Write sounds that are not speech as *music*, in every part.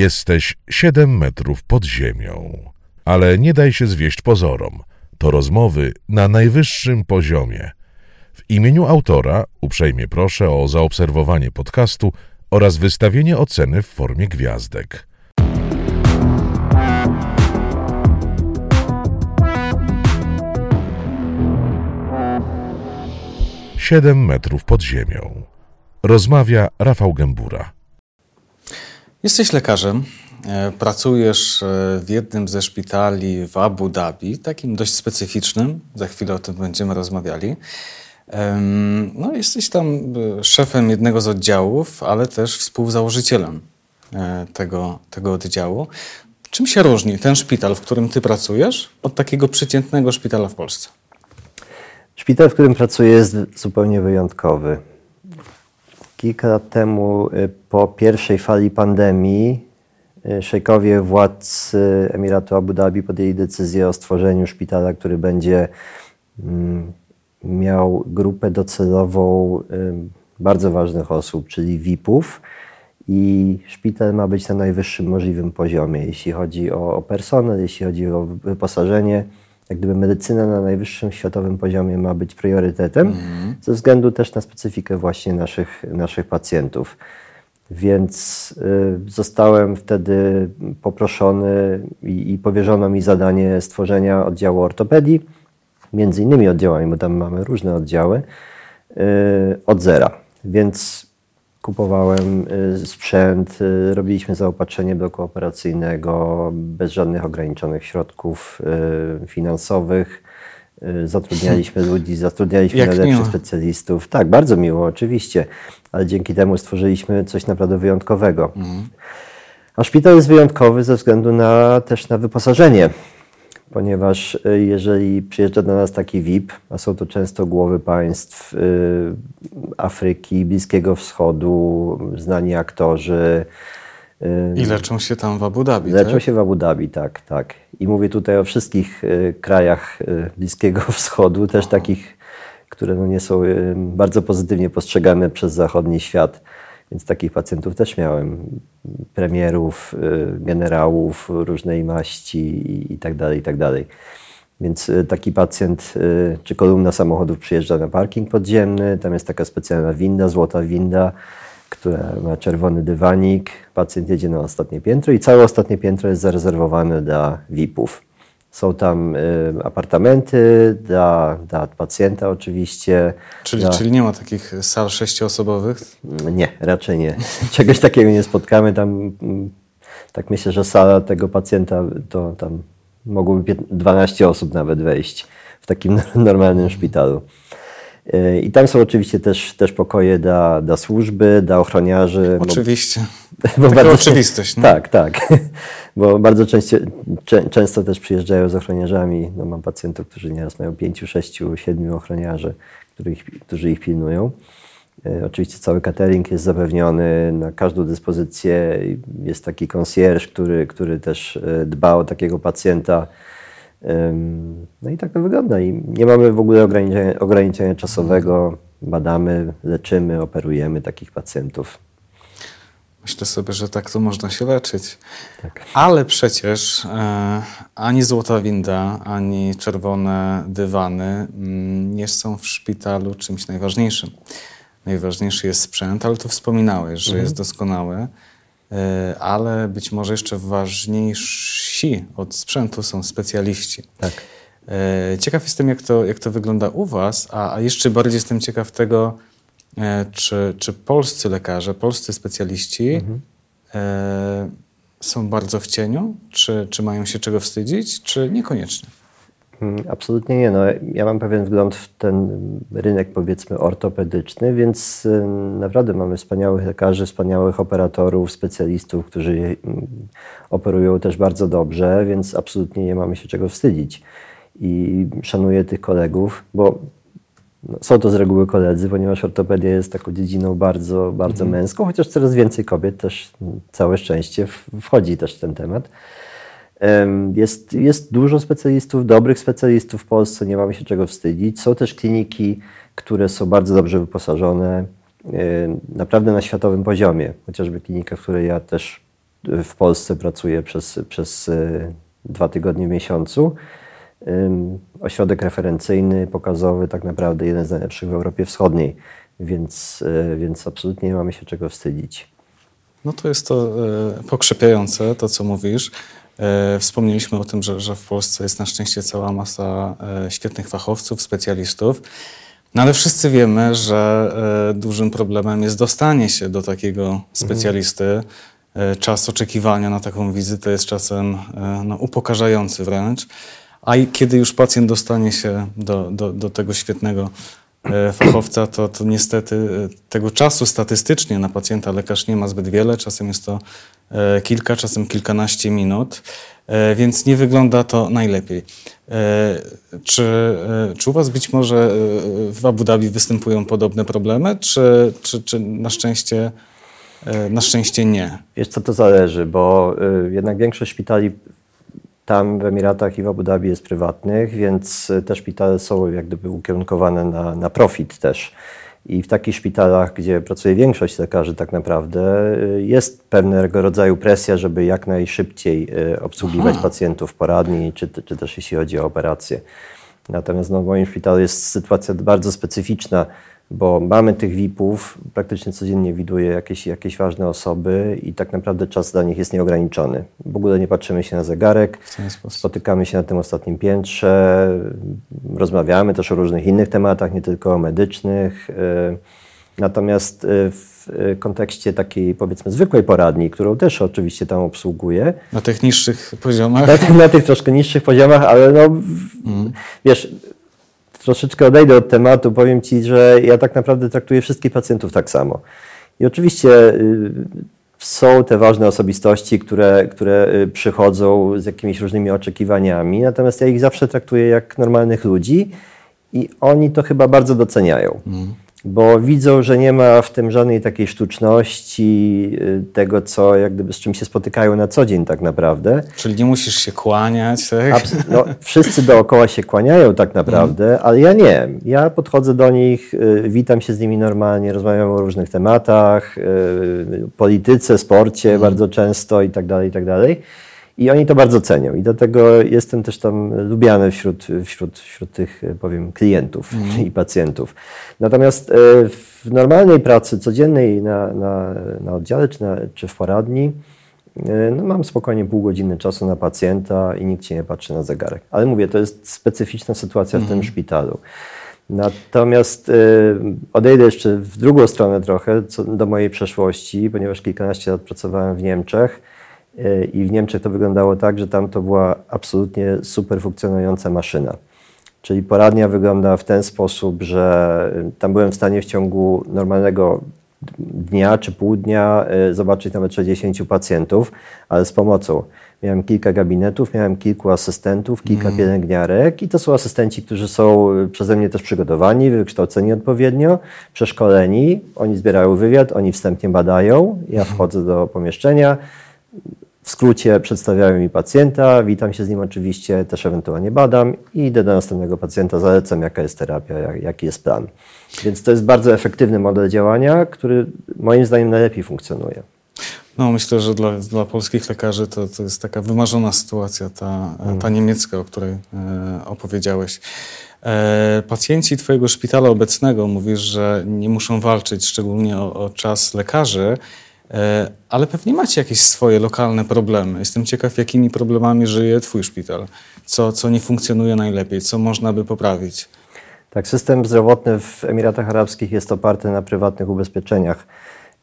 Jesteś siedem metrów pod ziemią. Ale nie daj się zwieść pozorom. To rozmowy na najwyższym poziomie. W imieniu autora uprzejmie proszę o zaobserwowanie podcastu oraz wystawienie oceny w formie gwiazdek. Siedem metrów pod ziemią. Rozmawia Rafał Gębura. Jesteś lekarzem, e, pracujesz e, w jednym ze szpitali w Abu Dhabi, takim dość specyficznym, za chwilę o tym będziemy rozmawiali. No, jesteś tam e, szefem jednego z oddziałów, ale też współzałożycielem tego, tego oddziału. Czym się różni ten szpital, w którym ty pracujesz, od takiego przeciętnego szpitala w Polsce? Szpital, w którym pracuję, jest zupełnie wyjątkowy. Kilka lat temu, y, po pierwszej fali pandemii, y, szejkowie władcy Emiratu Abu Dhabi podjęli decyzję o stworzeniu szpitala, który będzie mm, miał grupę docelową y, bardzo ważnych osób, czyli VIP-ów. I szpital ma być na najwyższym możliwym poziomie, jeśli chodzi o personel, jeśli chodzi o wyposażenie jak gdyby medycyna na najwyższym światowym poziomie ma być priorytetem, mm. ze względu też na specyfikę właśnie naszych, naszych pacjentów. Więc y, zostałem wtedy poproszony i, i, powierzono mi zadanie stworzenia oddziału ortopedii, między innymi oddziałami, bo tam mamy różne oddziały, y, od zera. Więc Kupowałem y, sprzęt, y, robiliśmy zaopatrzenie bloku operacyjnego bez żadnych ograniczonych środków y, finansowych. Zatrudnialiśmy *laughs* ludzi, zatrudnialiśmy Jak najlepszych miło. specjalistów. Tak, bardzo miło, oczywiście, ale dzięki temu stworzyliśmy coś naprawdę wyjątkowego. Mhm. A szpital jest wyjątkowy ze względu na, też na wyposażenie ponieważ y, jeżeli przyjeżdża do nas taki VIP, a są to często głowy państw y, Afryki, Bliskiego Wschodu, znani aktorzy. Y, I leczą się tam w Abu Dhabi. Leczą tak? się w Abu Dhabi, tak, tak. I mówię tutaj o wszystkich krajach Bliskiego *laughs* Wschodu, też Aha. takich, które no nie są bardzo pozytywnie postrzegane przez zachodni świat. Więc takich pacjentów też miałem. Premierów, y, generałów różnej maści i tak dalej, i tak dalej. Więc y, taki pacjent y, czy kolumna samochodów przyjeżdża na parking podziemny, tam jest taka specjalna winda, złota winda, która ma czerwony dywanik. Pacjent jedzie na ostatnie piętro i całe ostatnie piętro jest zarezerwowane dla VIP-ów. Są tam y, apartamenty dla, dla pacjenta oczywiście. Czyli, dla... czyli nie ma takich sal sześcioosobowych? Nie, raczej nie. *laughs* Czegoś takiego nie spotkamy. Tam mm, tak myślę, że sala tego pacjenta to tam mogłoby 12 osób nawet wejść w takim *laughs* normalnym szpitalu. I tam są oczywiście też, też pokoje dla, dla służby, dla ochroniarzy. Oczywiście. *laughs* Bo, bo bardzo, oczywistość. No? Tak, tak. *laughs* Bo bardzo często, często też przyjeżdżają z ochroniarzami. No, mam pacjentów, którzy nieraz mają pięciu, sześciu, siedmiu ochroniarzy, których, którzy ich pilnują. Y, oczywiście cały catering jest zapewniony na każdą dyspozycję. Jest taki concierge, który, który też y, dba o takiego pacjenta no i tak to wygląda. I nie mamy w ogóle ograniczenia, ograniczenia czasowego. Badamy, leczymy, operujemy takich pacjentów. Myślę sobie, że tak to można się leczyć. Tak. Ale przecież e, ani złota winda, ani czerwone dywany mm, nie są w szpitalu czymś najważniejszym. Najważniejszy jest sprzęt, ale tu wspominałeś, że mhm. jest doskonały. E, ale być może jeszcze ważniejsi od sprzętu są specjaliści. Tak. E, ciekaw jestem, jak to, jak to wygląda u Was, a, a jeszcze bardziej jestem ciekaw tego, e, czy, czy polscy lekarze, polscy specjaliści mhm. są bardzo w cieniu, czy, czy mają się czego wstydzić, czy niekoniecznie? Mm, absolutnie nie. No, ja mam pewien wgląd w ten rynek, powiedzmy, ortopedyczny, więc y, naprawdę mamy wspaniałych lekarzy, wspaniałych operatorów, specjalistów, którzy mm, operują też bardzo dobrze, więc absolutnie nie mamy się czego wstydzić. I szanuję tych kolegów, bo no, są to z reguły koledzy, ponieważ ortopedia jest taką dziedziną bardzo, bardzo mhm. męską, chociaż coraz więcej kobiet też, całe szczęście, wchodzi też w ten temat. Jest, jest dużo specjalistów, dobrych specjalistów w Polsce, nie mamy się czego wstydzić. Są też kliniki, które są bardzo dobrze wyposażone, naprawdę na światowym poziomie. Chociażby klinika, w której ja też w Polsce pracuje przez, przez dwa tygodnie w miesiącu. Ośrodek referencyjny, pokazowy, tak naprawdę jeden z najlepszych w Europie Wschodniej, więc, więc absolutnie nie mamy się czego wstydzić. No to jest to pokrzepiające, to co mówisz. E, wspomnieliśmy o tym, że, że w Polsce jest na szczęście cała masa e, świetnych fachowców, specjalistów. No ale wszyscy wiemy, że e, dużym problemem jest dostanie się do takiego specjalisty. Czas oczekiwania na taką wizytę jest czasem no, upokarzający wręcz. A kiedy już pacjent dostanie się do, do, do tego świetnego fachowca, to, to niestety tego czasu statystycznie na pacjenta lekarz nie ma zbyt wiele. Czasem jest to kilka, czasem kilkanaście minut, e, więc nie wygląda to najlepiej. E, czy, czy u Was być może w Abu Dhabi występują podobne problemy, czy, czy, czy na, szczęście, na szczęście nie? Wiesz co, to zależy, bo jednak większość szpitali tam w Emiratach i w Abu Dhabi jest prywatnych, więc te szpitale są jak gdyby ukierunkowane na, na profit też. I w takich szpitalach, gdzie pracuje większość lekarzy, tak naprawdę y, jest pewnego rodzaju presja, żeby jak najszybciej y, obsługiwać Aha. pacjentów poradni, czy, czy też jeśli chodzi o operacje. Natomiast no, w moim szpitalu jest sytuacja bardzo specyficzna bo mamy tych VIP-ów, praktycznie codziennie widuję jakieś, jakieś ważne osoby i tak naprawdę czas dla nich jest nieograniczony. W ogóle nie patrzymy się na zegarek, spotykamy się na tym ostatnim piętrze, rozmawiamy też o różnych innych tematach, nie tylko o medycznych. E, natomiast e, w kontekście takiej powiedzmy zwykłej poradni, którą też oczywiście tam obsługuję. Na tych niższych poziomach? Na, na tych troszkę niższych poziomach, ale no mm. wiesz, troszeczkę odejdę od tematu, powiem Ci, że ja tak naprawdę traktuję wszystkich pacjentów tak samo. I oczywiście y, są te ważne osobistości, które, które y, przychodzą z jakimiś różnymi oczekiwaniami, natomiast ja ich zawsze traktuję jak normalnych ludzi i oni to chyba bardzo doceniają. Mm bo widzą, że nie ma w tym żadnej takiej sztuczności y, tego, co jak gdyby z czym się spotykają na co dzień tak naprawdę. Czyli nie musisz się kłaniać, tak? no, wszyscy dookoła się kłaniają tak naprawdę, mm. ale ja nie. Ja podchodzę do nich, y, witam się z nimi normalnie, rozmawiam o różnych tematach, y, polityce, sporcie mm. bardzo często i tak dalej, i tak dalej. I oni to bardzo cenią i dlatego jestem też tam lubiany wśród, wśród, wśród tych, powiem, klientów mm. *laughs* i pacjentów. Natomiast e, w normalnej pracy codziennej na, na, na oddziale czy, na, czy w poradni e, no mam spokojnie pół godziny czasu na pacjenta i nikt się nie patrzy na zegarek. Ale mówię, to jest specyficzna sytuacja w tym mhm. szpitalu. Natomiast y, odejdę jeszcze w drugą stronę trochę, co do mojej przeszłości, ponieważ kilkanaście lat pracowałem w Niemczech E, I w Niemczech to wyglądało tak, że tam to była absolutnie super funkcjonująca maszyna. Czyli poradnia wygląda w ten sposób, że tam byłem w stanie w ciągu normalnego dnia czy pół dnia e, zobaczyć nawet 60 pacjentów, ale z pomocą. Miałem kilka gabinetów, miałem kilku asystentów, kilka mm. pielęgniarek i to są asystenci, którzy są przeze mnie też przygotowani, wykształceni odpowiednio, przeszkoleni. Oni zbierają wywiad, oni wstępnie badają. Ja wchodzę do pomieszczenia, w skrócie przedstawiają mi pacjenta, witam się z nim oczywiście, też ewentualnie badam i idę do następnego pacjenta, zalecam jaka jest terapia, jak, jaki jest plan. Więc to jest bardzo efektywny model działania, który moim zdaniem najlepiej funkcjonuje. No, myślę, że dla, dla polskich lekarzy to, to jest taka wymarzona sytuacja, ta, ta mm. niemiecka, o której e, opowiedziałeś. E, pacjenci Twojego szpitala obecnego mówisz, że nie muszą walczyć szczególnie o, o czas lekarzy, ale pewnie macie jakieś swoje lokalne problemy. Jestem ciekaw, jakimi problemami żyje Twój szpital. Co, co nie funkcjonuje najlepiej, co można by poprawić. Tak, system zdrowotny w Emiratach Arabskich jest oparty na prywatnych ubezpieczeniach,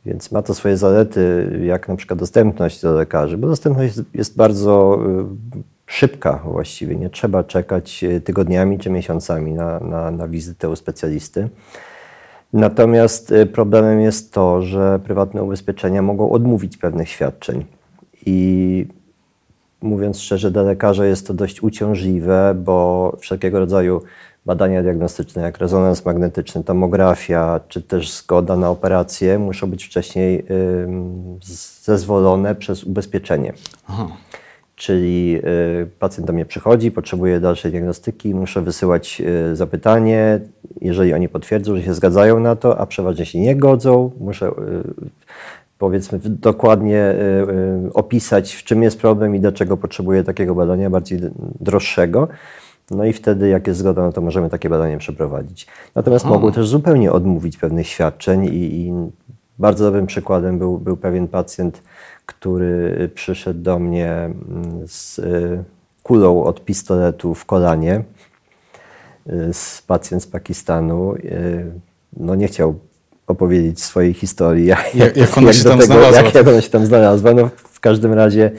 więc ma to swoje zalety, jak na przykład dostępność do lekarzy, bo dostępność jest bardzo y, szybka właściwie. Nie trzeba czekać y, tygodniami czy miesiącami na, na, na wizytę u specjalisty. Natomiast y, problemem jest to, że prywatne ubezpieczenia mogą odmówić pewnych świadczeń. I mówiąc szczerze, dla lekarza jest to dość uciążliwe, bo wszelkiego rodzaju badania diagnostyczne, jak rezonans magnetyczny, tomografia, czy też zgoda na operację, muszą być wcześniej zezwolone przez ubezpieczenie. Aha. Czyli y, pacjent do mnie przychodzi, potrzebuje dalszej diagnostyki, muszę wysyłać y, zapytanie. Jeżeli oni potwierdzą, że się zgadzają na to, a przeważnie się nie godzą, muszę y, powiedzmy dokładnie opisać, w czym jest problem i dlaczego potrzebuje takiego badania bardziej droższego. No i wtedy, jak jest zgoda, no to możemy takie badanie przeprowadzić. Natomiast Aha. mogą też zupełnie odmówić pewnych świadczeń i, i bardzo dobrym przykładem był, był pewien pacjent, który przyszedł do mnie mm, z y, kulą od pistoletu w kolanie. Y, z pacjent z Pakistanu. Y, no nie chciał opowiedzieć swojej historii. *laughs* Jak, jak, jak ona się tam tego, znalazła. Jak, jak ona się tam znalazła. No, w każdym razie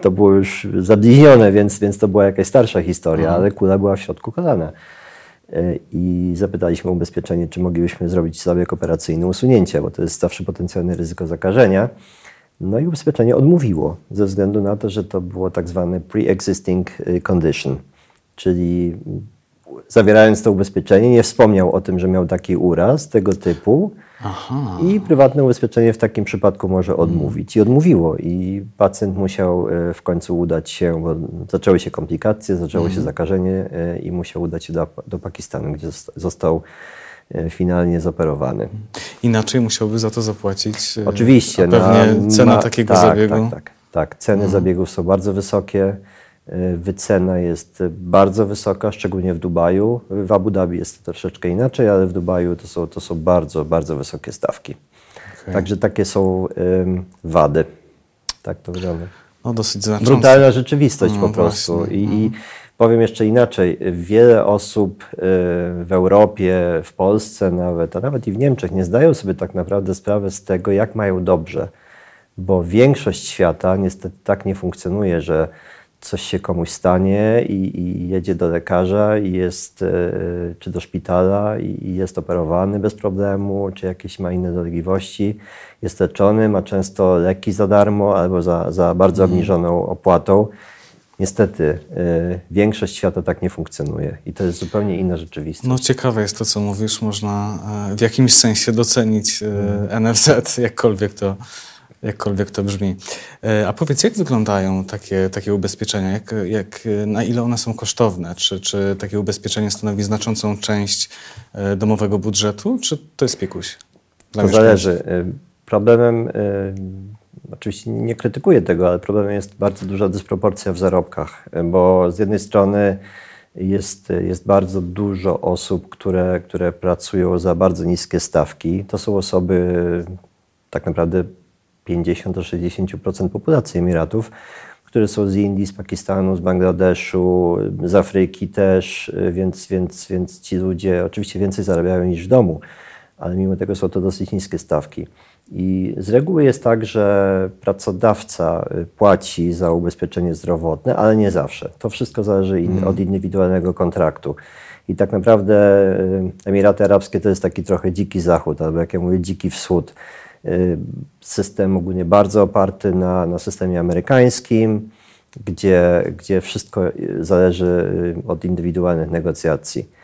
to było już zabliźnione, więc, więc to była jakaś starsza historia, mhm. ale kula była w środku kolana. I zapytaliśmy ubezpieczenie, czy moglibyśmy zrobić zabieg operacyjny usunięcia, bo to jest zawsze potencjalne ryzyko zakażenia. No i ubezpieczenie odmówiło ze względu na to, że to było tak zwane pre-existing y, condition, czyli zawierając to ubezpieczenie nie wspomniał o tym, że miał taki uraz tego typu Aha. i prywatne ubezpieczenie w takim przypadku może odmówić. I odmówiło i pacjent musiał y, w końcu udać się, bo zaczęły się komplikacje, zaczęło się mhm. zakażenie y, i musiał udać się do, do Pakistanu, gdzie został finalnie zoperowany. Inaczej musiałby za to zapłacić. E, Oczywiście. pewnie na, cena ma, takiego tak, zabiegu. Tak, tak, tak. Ceny mhm. zabiegów są bardzo wysokie. E, wycena jest bardzo wysoka, szczególnie w Dubaju. W Abu Dhabi jest to troszeczkę inaczej, ale w Dubaju to są, to są bardzo, bardzo wysokie stawki. Okay. Także takie są um, wady. Tak to wygląda. No, dosyć znaczące. Brutalna rzeczywistość no, po prostu. I, i mhm. Powiem jeszcze inaczej. Wiele osób y, w Europie, w Polsce nawet, a nawet i w Niemczech nie zdają sobie tak naprawdę sprawy z tego, jak mają dobrze. Bo większość świata niestety tak nie funkcjonuje, że coś się komuś stanie i, i jedzie do lekarza i jest, y, czy do szpitala i, i jest operowany bez problemu, czy jakieś ma inne dolegliwości, jest leczony, ma często leki za darmo albo za, za bardzo mhm. obniżoną opłatą. Niestety, y, większość świata tak nie funkcjonuje i to jest zupełnie inna rzeczywistość. No ciekawe jest to, co mówisz. Można e, w jakimś sensie docenić e, NFZ, *laughs* jakkolwiek to, jakkolwiek to brzmi. A powiedz, jak wyglądają takie, takie ubezpieczenia? Jak, jak, na ile one są kosztowne? Czy, czy takie ubezpieczenie stanowi znaczącą część domowego budżetu, czy to jest piekuś? to zależy. Problemem oczywiście nie krytykuję tego, ale problemem jest bardzo duża dysproporcja w zarobkach, bo z jednej strony jest, jest bardzo dużo osób, które, które pracują za bardzo niskie stawki. To są osoby tak naprawdę 50-60% populacji Emiratów, które są z Indii, z Pakistanu, z Bangladeszu, z Afryki też, więc, więc, więc ci ludzie oczywiście więcej zarabiają niż w domu, ale mimo tego są to dosyć niskie stawki. I z reguły jest tak, że pracodawca y, płaci za ubezpieczenie zdrowotne, ale nie zawsze. To wszystko zależy in, od indywidualnego kontraktu. I tak naprawdę y, Emiraty Arabskie to jest taki trochę dziki zachód, albo jak ja mówię, dziki wschód. Y, system ogólnie bardzo oparty na, na systemie amerykańskim, gdzie, gdzie wszystko zależy od indywidualnych negocjacji.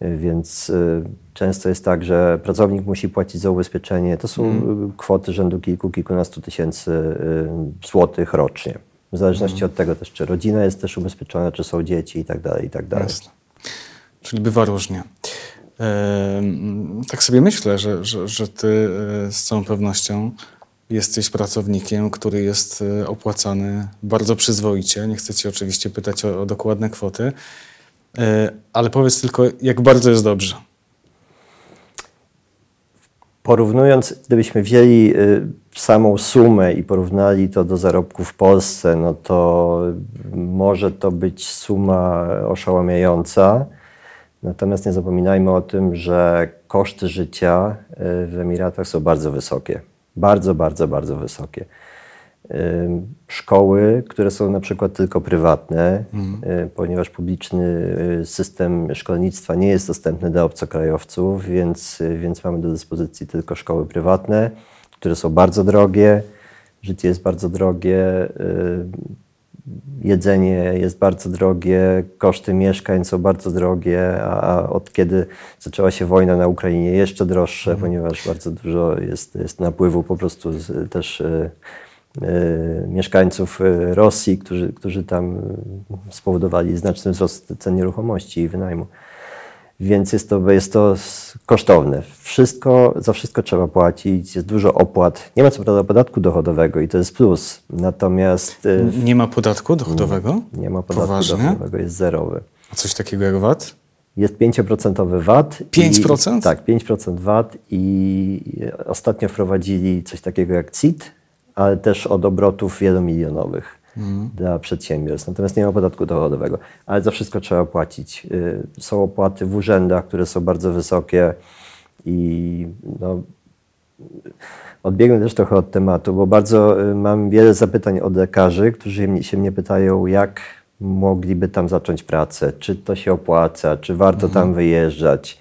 Więc y, często jest tak, że pracownik musi płacić za ubezpieczenie. To są mm. kwoty rzędu kilku, kilkunastu tysięcy y, złotych rocznie. W zależności mm. od tego też, czy rodzina jest też ubezpieczona, czy są dzieci i tak dalej, i tak dalej. Jasne. Czyli bywa różnie. Tak sobie myślę, że, że, że ty e, z całą pewnością jesteś pracownikiem, który jest e, opłacany bardzo przyzwoicie. Nie chcę ci oczywiście pytać o, o dokładne kwoty, ale powiedz tylko, jak bardzo jest dobrze. Porównując, gdybyśmy wzięli y, samą sumę i porównali to do zarobków w Polsce, no to może to być suma oszałamiająca. Natomiast nie zapominajmy o tym, że koszty życia y, w Emiratach są bardzo wysokie. Bardzo, bardzo, bardzo wysokie szkoły, które są na przykład tylko prywatne, mhm. ponieważ publiczny y, system szkolnictwa nie jest dostępny dla obcokrajowców, więc, y, więc mamy do dyspozycji tylko szkoły prywatne, które są bardzo drogie, życie jest bardzo drogie, jedzenie jest bardzo drogie, koszty mieszkań są bardzo drogie, a od kiedy zaczęła się wojna na Ukrainie jeszcze droższe, mhm. ponieważ bardzo dużo jest, jest napływu po prostu z, też mieszkańców e, Rosji, którzy, którzy tam spowodowali znaczny wzrost cen nieruchomości i wynajmu. więc jest to, jest to kosztowne. Wszystko, za wszystko trzeba płacić, jest dużo opłat. Nie ma co prawda podatku dochodowego i to jest plus. Natomiast. Nie ma podatku dochodowego? Nie ma podatku Poważnie? dochodowego, jest zerowy. A coś takiego jak VAT? Jest 5% VAT. 5%? I, tak, 5% VAT i ostatnio wprowadzili coś takiego jak CIT, ale też od obrotów wielomilionowych dla przedsiębiorstw. Natomiast nie ma podatku dochodowego, ale za wszystko trzeba płacić. Y, Są opłaty w urzędach, które są bardzo wysokie i no, odbiegnę też trochę od tematu, bo bardzo y, mam wiele zapytań od lekarzy, którzy się mnie pytają, jak mogliby tam zacząć pracę, czy to się opłaca, czy warto tam wyjeżdżać.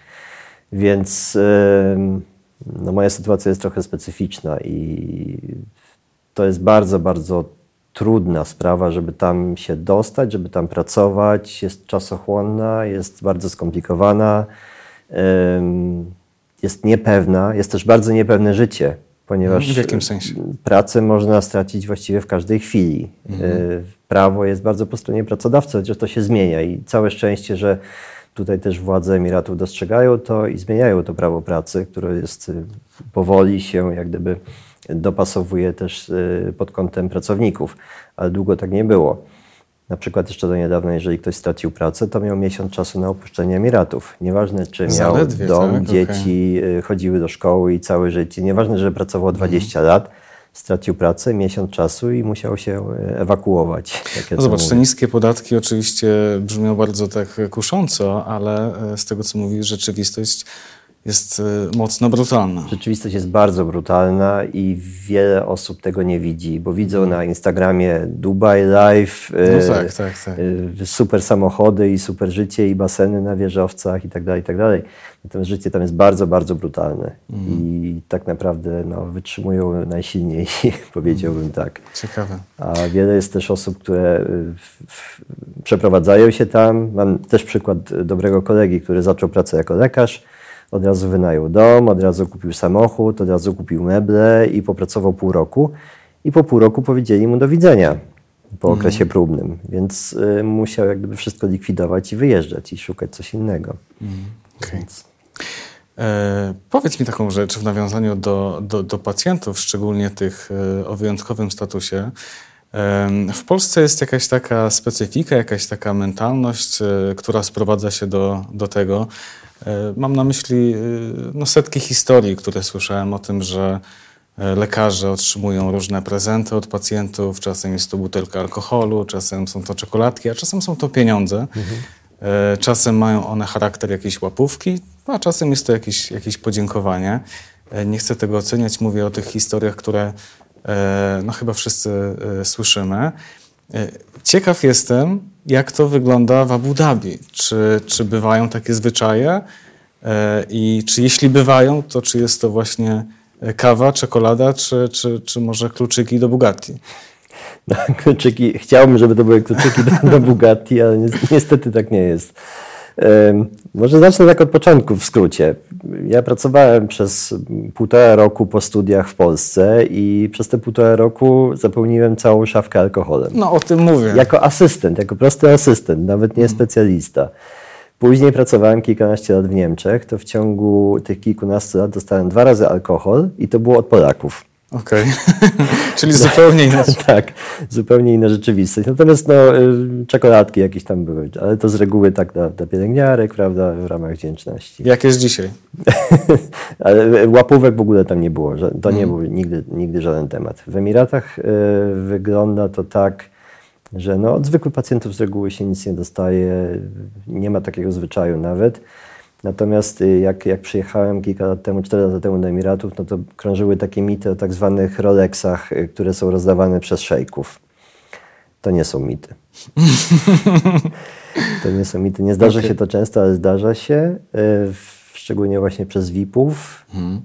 Więc no, moja sytuacja jest trochę specyficzna i to jest bardzo, bardzo trudna sprawa, żeby tam się dostać, żeby tam pracować. Jest czasochłonna, jest bardzo skomplikowana, jest niepewna, jest też bardzo niepewne życie, ponieważ W jakim sensie? pracę można stracić właściwie w każdej chwili. Y, Prawo jest bardzo po stronie pracodawcy, chociaż to się zmienia i całe szczęście, że tutaj też władze Emiratów dostrzegają to i zmieniają to prawo pracy, które jest y, powoli się jak gdyby dopasowuje też y, pod kątem pracowników, ale długo tak nie było. Na przykład jeszcze do niedawna, jeżeli ktoś stracił pracę, to miał miesiąc czasu na opuszczenie Emiratów. Nieważne, czy miał Zaledwie, dom, tak? dzieci, y, chodziły do szkoły i całe życie. Nieważne, że pracował 20 lat, stracił pracę, miesiąc czasu i musiał się y, ewakuować. ja No zobacz, te mówię. niskie podatki oczywiście brzmią bardzo tak kusząco, ale e, z tego co mówisz, rzeczywistość jest e, mocno brutalna. Rzeczywistość jest bardzo brutalna i wiele osób tego nie widzi, bo widzą na Instagramie Dubai Life, No y, tak, tak, tak. y, super samochody i super życie i baseny na wieżowcach i tak dalej, i tak dalej. Natomiast życie tam jest bardzo, bardzo brutalne i tak naprawdę no, wytrzymują najsilniejsi, *laughs* powiedziałbym tak. Ciekawe. A wiele jest też osób, które y, w, w, przeprowadzają się tam. Mam też przykład dobrego kolegi, który zaczął pracę jako lekarz. Od razu wynajął dom, od razu kupił samochód, od razu kupił meble i popracował pół roku. I po pół roku powiedzieli mu do widzenia po okresie próbnym. Więc y, musiał jak gdyby wszystko likwidować i wyjeżdżać i szukać coś innego. Okej. Więc E, powiedz mi taką rzecz w nawiązaniu do, do, do pacjentów, szczególnie tych e, o wyjątkowym statusie. W Polsce jest jakaś taka specyfika, jakaś taka mentalność, e, która sprowadza się do, do tego. E, Mam na myśli e, no, setki historii, które słyszałem o tym, że e, lekarze otrzymują różne prezenty od pacjentów. Czasem jest to butelka alkoholu, czasem są to czekoladki, a czasem są to pieniądze. E, Czasem mają one charakter jakiejś łapówki, a czasem jest to jakieś, jakieś podziękowanie. Nie chcę tego oceniać, mówię o tych historiach, które no, chyba wszyscy słyszymy. E, Ciekaw jestem, jak to wygląda w Abu Dhabi. Czy, czy bywają takie zwyczaje? E, I czy jeśli bywają, to czy jest to właśnie e, kawa, czekolada, czy, czy, czy może kluczyki do Bugatti? *laughs* No, kluczyki, chciałbym, żeby to były kluczyki do, do Bugatti, ale ni- niestety tak nie jest. Może zacznę tak od początku, w skrócie. Ja pracowałem przez półtora roku po studiach w Polsce i przez te półtora roku zapełniłem całą szafkę alkoholem. No o tym mówię. Jako asystent, jako prosty asystent, nawet nie specjalista. Później pracowałem kilkanaście lat w Niemczech, to w ciągu tych kilkunastu lat dostałem dwa razy alkohol i to było od Polaków. Okej. *laughs* Czyli zupełnie inaczej. tak, zupełnie inna rzeczywistość. Natomiast no, y, czekoladki jakieś tam były, ale to z reguły tak dla, dla pielęgniarek, prawda, w ramach wdzięczności. Jak jest dzisiaj? *laughs* ale łapówek w ogóle tam nie było, to nie był nigdy, nigdy żaden temat. W Emiratach y, wygląda to tak, że no, od zwykłych pacjentów z reguły się nic nie dostaje, nie ma takiego zwyczaju nawet. Natomiast y, jak, jak przyjechałem kilka lat temu, cztery lata temu do Emiratów, no to krążyły takie mity o tak zwanych Rolexach, y, które są rozdawane przez szejków. To nie są mity. *laughs* to nie są mity. Nie zdarza Okej. się to często, ale zdarza się. y, Szczególnie właśnie przez VIP-ów. Ym,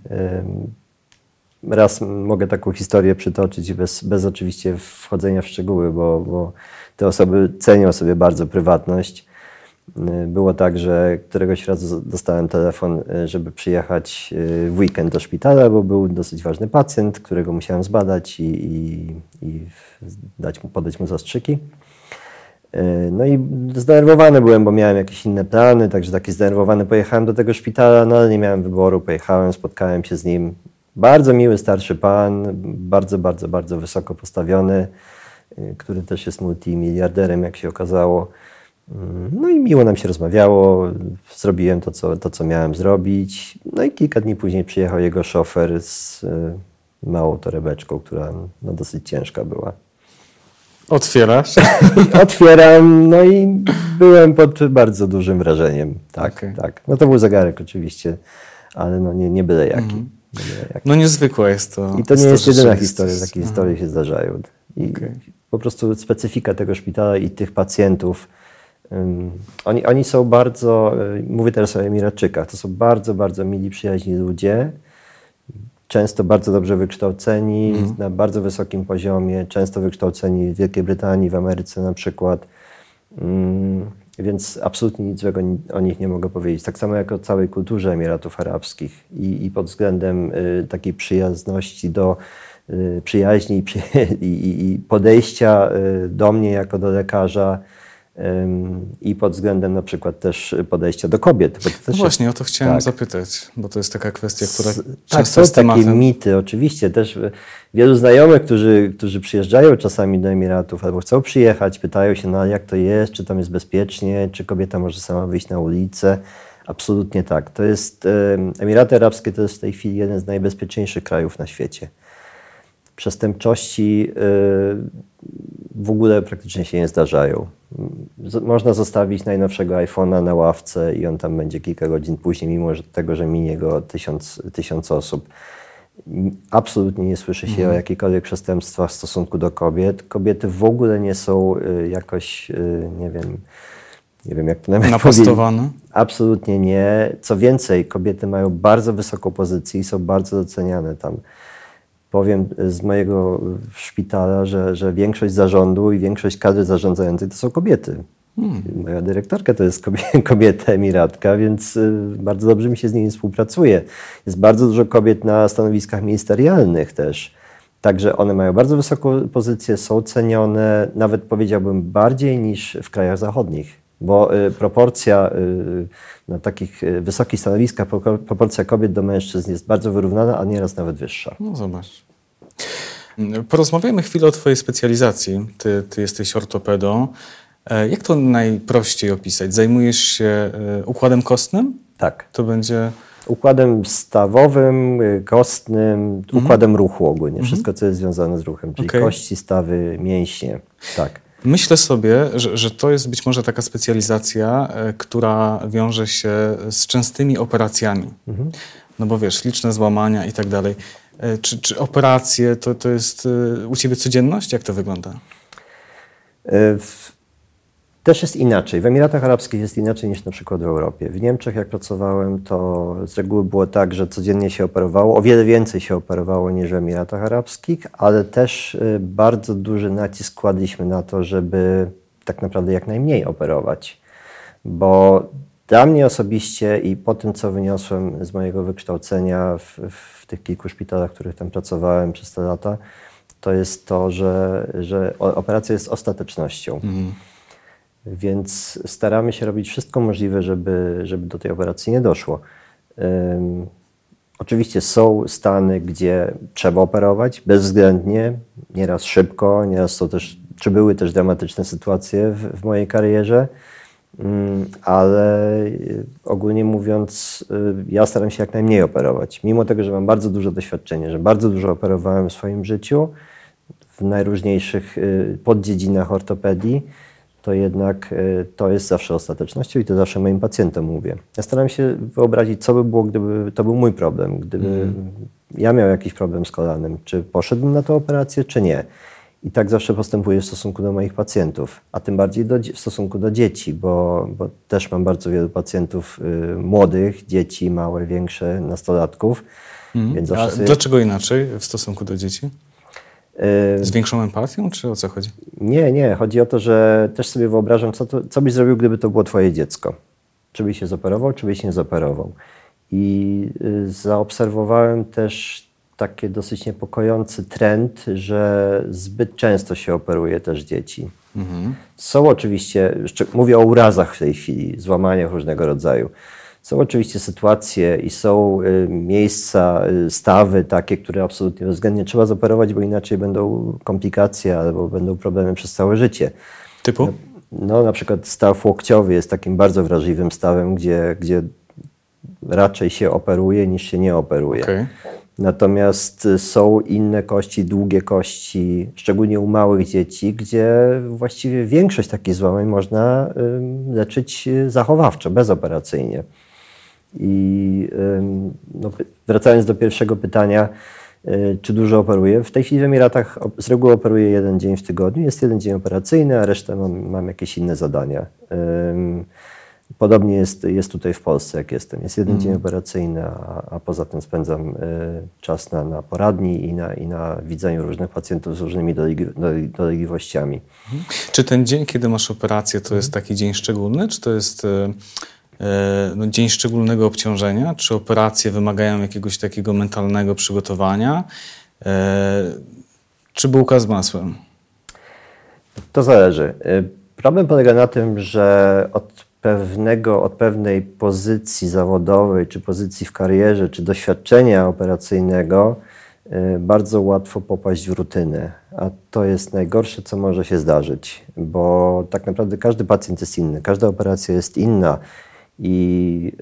Raz mogę taką historię przytoczyć bez, bez oczywiście wchodzenia w szczegóły, bo, bo te osoby cenią sobie bardzo prywatność. Y, Było tak, że któregoś razu dostałem telefon, y, żeby przyjechać y, w weekend do szpitala, bo był dosyć ważny pacjent, którego musiałem zbadać i, i, i dać mu, podać mu zastrzyki. E, no i zdenerwowany byłem, bo miałem jakieś inne plany, także taki zdenerwowany pojechałem do tego szpitala, no ale nie miałem wyboru, pojechałem, spotkałem się z nim. Bardzo miły starszy pan, bardzo, bardzo, bardzo wysoko postawiony, który też jest multimiliarderem, jak się okazało. No i miło nam się rozmawiało, zrobiłem to co, to, co miałem zrobić. No i kilka dni później przyjechał jego szofer z e, małą torebeczką, która no, dosyć ciężka była. Otwierasz? *laughs* Otwieram, no i byłem pod bardzo dużym wrażeniem. Tak, okay. tak. No to był zegarek oczywiście, ale no nie, nie byle jaki. Mm. Nie byle jaki. No niezwykłe jest to. I to nie jest jedyna historia, takie mm. historie się zdarzają. I okay. po prostu specyfika tego szpitala i tych pacjentów, oni, oni są bardzo, y, mówię teraz o Emiratczykach, to są bardzo, bardzo mili, przyjaźni ludzie, często bardzo dobrze wykształceni, mm. na bardzo wysokim poziomie, często wykształceni w Wielkiej Brytanii, w Ameryce na przykład. Mm, więc absolutnie nic złego o nich nie mogę powiedzieć. Tak samo jak o całej kulturze Emiratów Arabskich i, i pod względem y, takiej przyjazności do y, przyjaźni *laughs* i, i, i podejścia y, do mnie jako do lekarza i pod względem na przykład też podejścia do kobiet. no właśnie, o to chciałem tak. zapytać, bo to jest taka kwestia, która S, Tak, są takie tematem. mity, oczywiście. Też wielu znajomych, którzy, którzy przyjeżdżają czasami do Emiratów albo chcą przyjechać, pytają się, no jak to jest, czy tam jest bezpiecznie, czy kobieta może sama wyjść na ulicę. Absolutnie tak. To jest, Emiraty Arabskie to jest w tej chwili jeden z najbezpieczniejszych krajów na świecie. Przestępczości w ogóle praktycznie się nie zdarzają. Można zostawić najnowszego iPhone'a na ławce i on tam będzie kilka godzin później, mimo że tego, że minie go tysiąc, tysiąc osób. Absolutnie nie słyszy się mhm. o jakichkolwiek przestępstwach w stosunku do kobiet. Kobiety w ogóle nie są y, jakoś, y, nie wiem, nie wiem jak to nawet Napastowane? Absolutnie nie. Co więcej, kobiety mają bardzo wysoką pozycję i są bardzo doceniane tam powiem z mojego szpitala, że, że większość zarządu i większość kadry zarządzającej to są kobiety. Hmm. Moja dyrektorka to jest *laughs* kobieta emiratka, więc y, bardzo dobrze mi się z nimi współpracuje. Jest bardzo dużo kobiet na stanowiskach ministerialnych też. Także one mają bardzo wysoką pozycję, są cenione, nawet powiedziałbym bardziej niż w krajach zachodnich, bo y, proporcja y, na takich e, wysokich stanowiskach proporcja kobiet do mężczyzn jest bardzo wyrównana, a nieraz nawet wyższa. No zobacz. Porozmawiajmy chwilę o Twojej specjalizacji. Ty, ty jesteś ortopedą. E, jak to najprościej opisać? Zajmujesz się e, układem kostnym? Tak. To będzie. Układem stawowym, kostnym, mhm. układem ruchu ogólnie. Mhm. Wszystko, co jest związane z ruchem, czyli okay. kości, stawy, mięśnie. Tak. Myślę sobie, że, że, to jest być może taka specjalizacja, e, która wiąże się z częstymi operacjami. Mhm. No bo wiesz, liczne złamania i tak dalej. E, czy, czy operacje to, to jest e, u Ciebie codzienność? Jak to wygląda? W też jest inaczej. W Emiratach Arabskich jest inaczej niż na przykład w Europie. W Niemczech, jak pracowałem, to z reguły było tak, że codziennie się operowało, o wiele więcej się operowało niż w Emiratach Arabskich, ale też y, bardzo duży nacisk kładliśmy na to, żeby tak naprawdę jak najmniej operować. Bo dla mnie osobiście i po tym, co wyniosłem z mojego wykształcenia w, w tych kilku szpitalach, w których tam pracowałem przez te lata, to jest to, że, że operacja jest ostatecznością. Mm. Więc staramy się robić wszystko możliwe, żeby, żeby do tej operacji nie doszło. Um, oczywiście są stany, gdzie trzeba operować bezwzględnie, nieraz szybko, nieraz są też, czy były też dramatyczne sytuacje w, w mojej karierze, um, ale ogólnie mówiąc, y, ja staram się jak najmniej operować. Mimo tego, że mam bardzo duże doświadczenie, że bardzo dużo operowałem w swoim życiu w najróżniejszych y, poddziedzinach ortopedii, to jednak e, to jest zawsze ostatecznością i to zawsze moim pacjentom mówię. Ja staram się wyobrazić, co by było, gdyby to był mój problem, gdyby mm. ja miał jakiś problem z kolanem, czy poszedłbym na tę operację, czy nie. I tak zawsze postępuję w stosunku do moich pacjentów, a tym bardziej do, w stosunku do dzieci, bo, bo, też mam bardzo wielu pacjentów y, młodych, dzieci małe, większe, nastolatków. Mm. Więc a sobie... dlaczego inaczej w stosunku do dzieci? Z większą empatią, czy o co chodzi? Nie, nie. Chodzi o to, że też sobie wyobrażam, co, to, co byś zrobił, gdyby to było twoje dziecko. Czy byś się zoperował, czy byś nie zoperował. I y, zaobserwowałem też taki dosyć niepokojący trend, że zbyt często się operuje też dzieci. Mhm. Są oczywiście, mówię o urazach w tej chwili, złamaniach różnego rodzaju. Są oczywiście sytuacje i są y, miejsca, y, stawy takie, które absolutnie bezwzględnie trzeba zoperować, bo inaczej będą komplikacje albo będą problemy przez całe życie. Typu? No, na przykład staw łokciowy jest takim bardzo wrażliwym stawem, gdzie, gdzie raczej się operuje niż się nie operuje. Okay. Natomiast są inne kości, długie kości, szczególnie u małych dzieci, gdzie właściwie większość takich złamań można leczyć zachowawczo, bezoperacyjnie. I no, wracając do pierwszego pytania, y, czy dużo operuję? W tej chwili w Emiratach z reguły operuję jeden dzień w tygodniu. Jest jeden dzień operacyjny, a resztę mam, mam jakieś inne zadania. Podobnie jest, jest tutaj w Polsce, jak jestem. Jest jeden mm. dzień operacyjny, a, a, poza tym spędzam y, czas na, na poradni i na, i na widzeniu różnych pacjentów z różnymi dolegliwościami. Mhm. Czy ten dzień, kiedy masz operację, to jest taki dzień szczególny, czy to jest y, E, no, dzień szczególnego obciążenia, czy operacje wymagają jakiegoś takiego mentalnego przygotowania, e, czy bułka z masłem? To zależy. E, problem polega na tym, że od pewnego, od pewnej pozycji zawodowej, czy pozycji w karierze, czy doświadczenia operacyjnego bardzo łatwo popaść w rutynę. A to jest najgorsze, co może się zdarzyć, bo tak naprawdę każdy pacjent jest inny, każda operacja jest inna i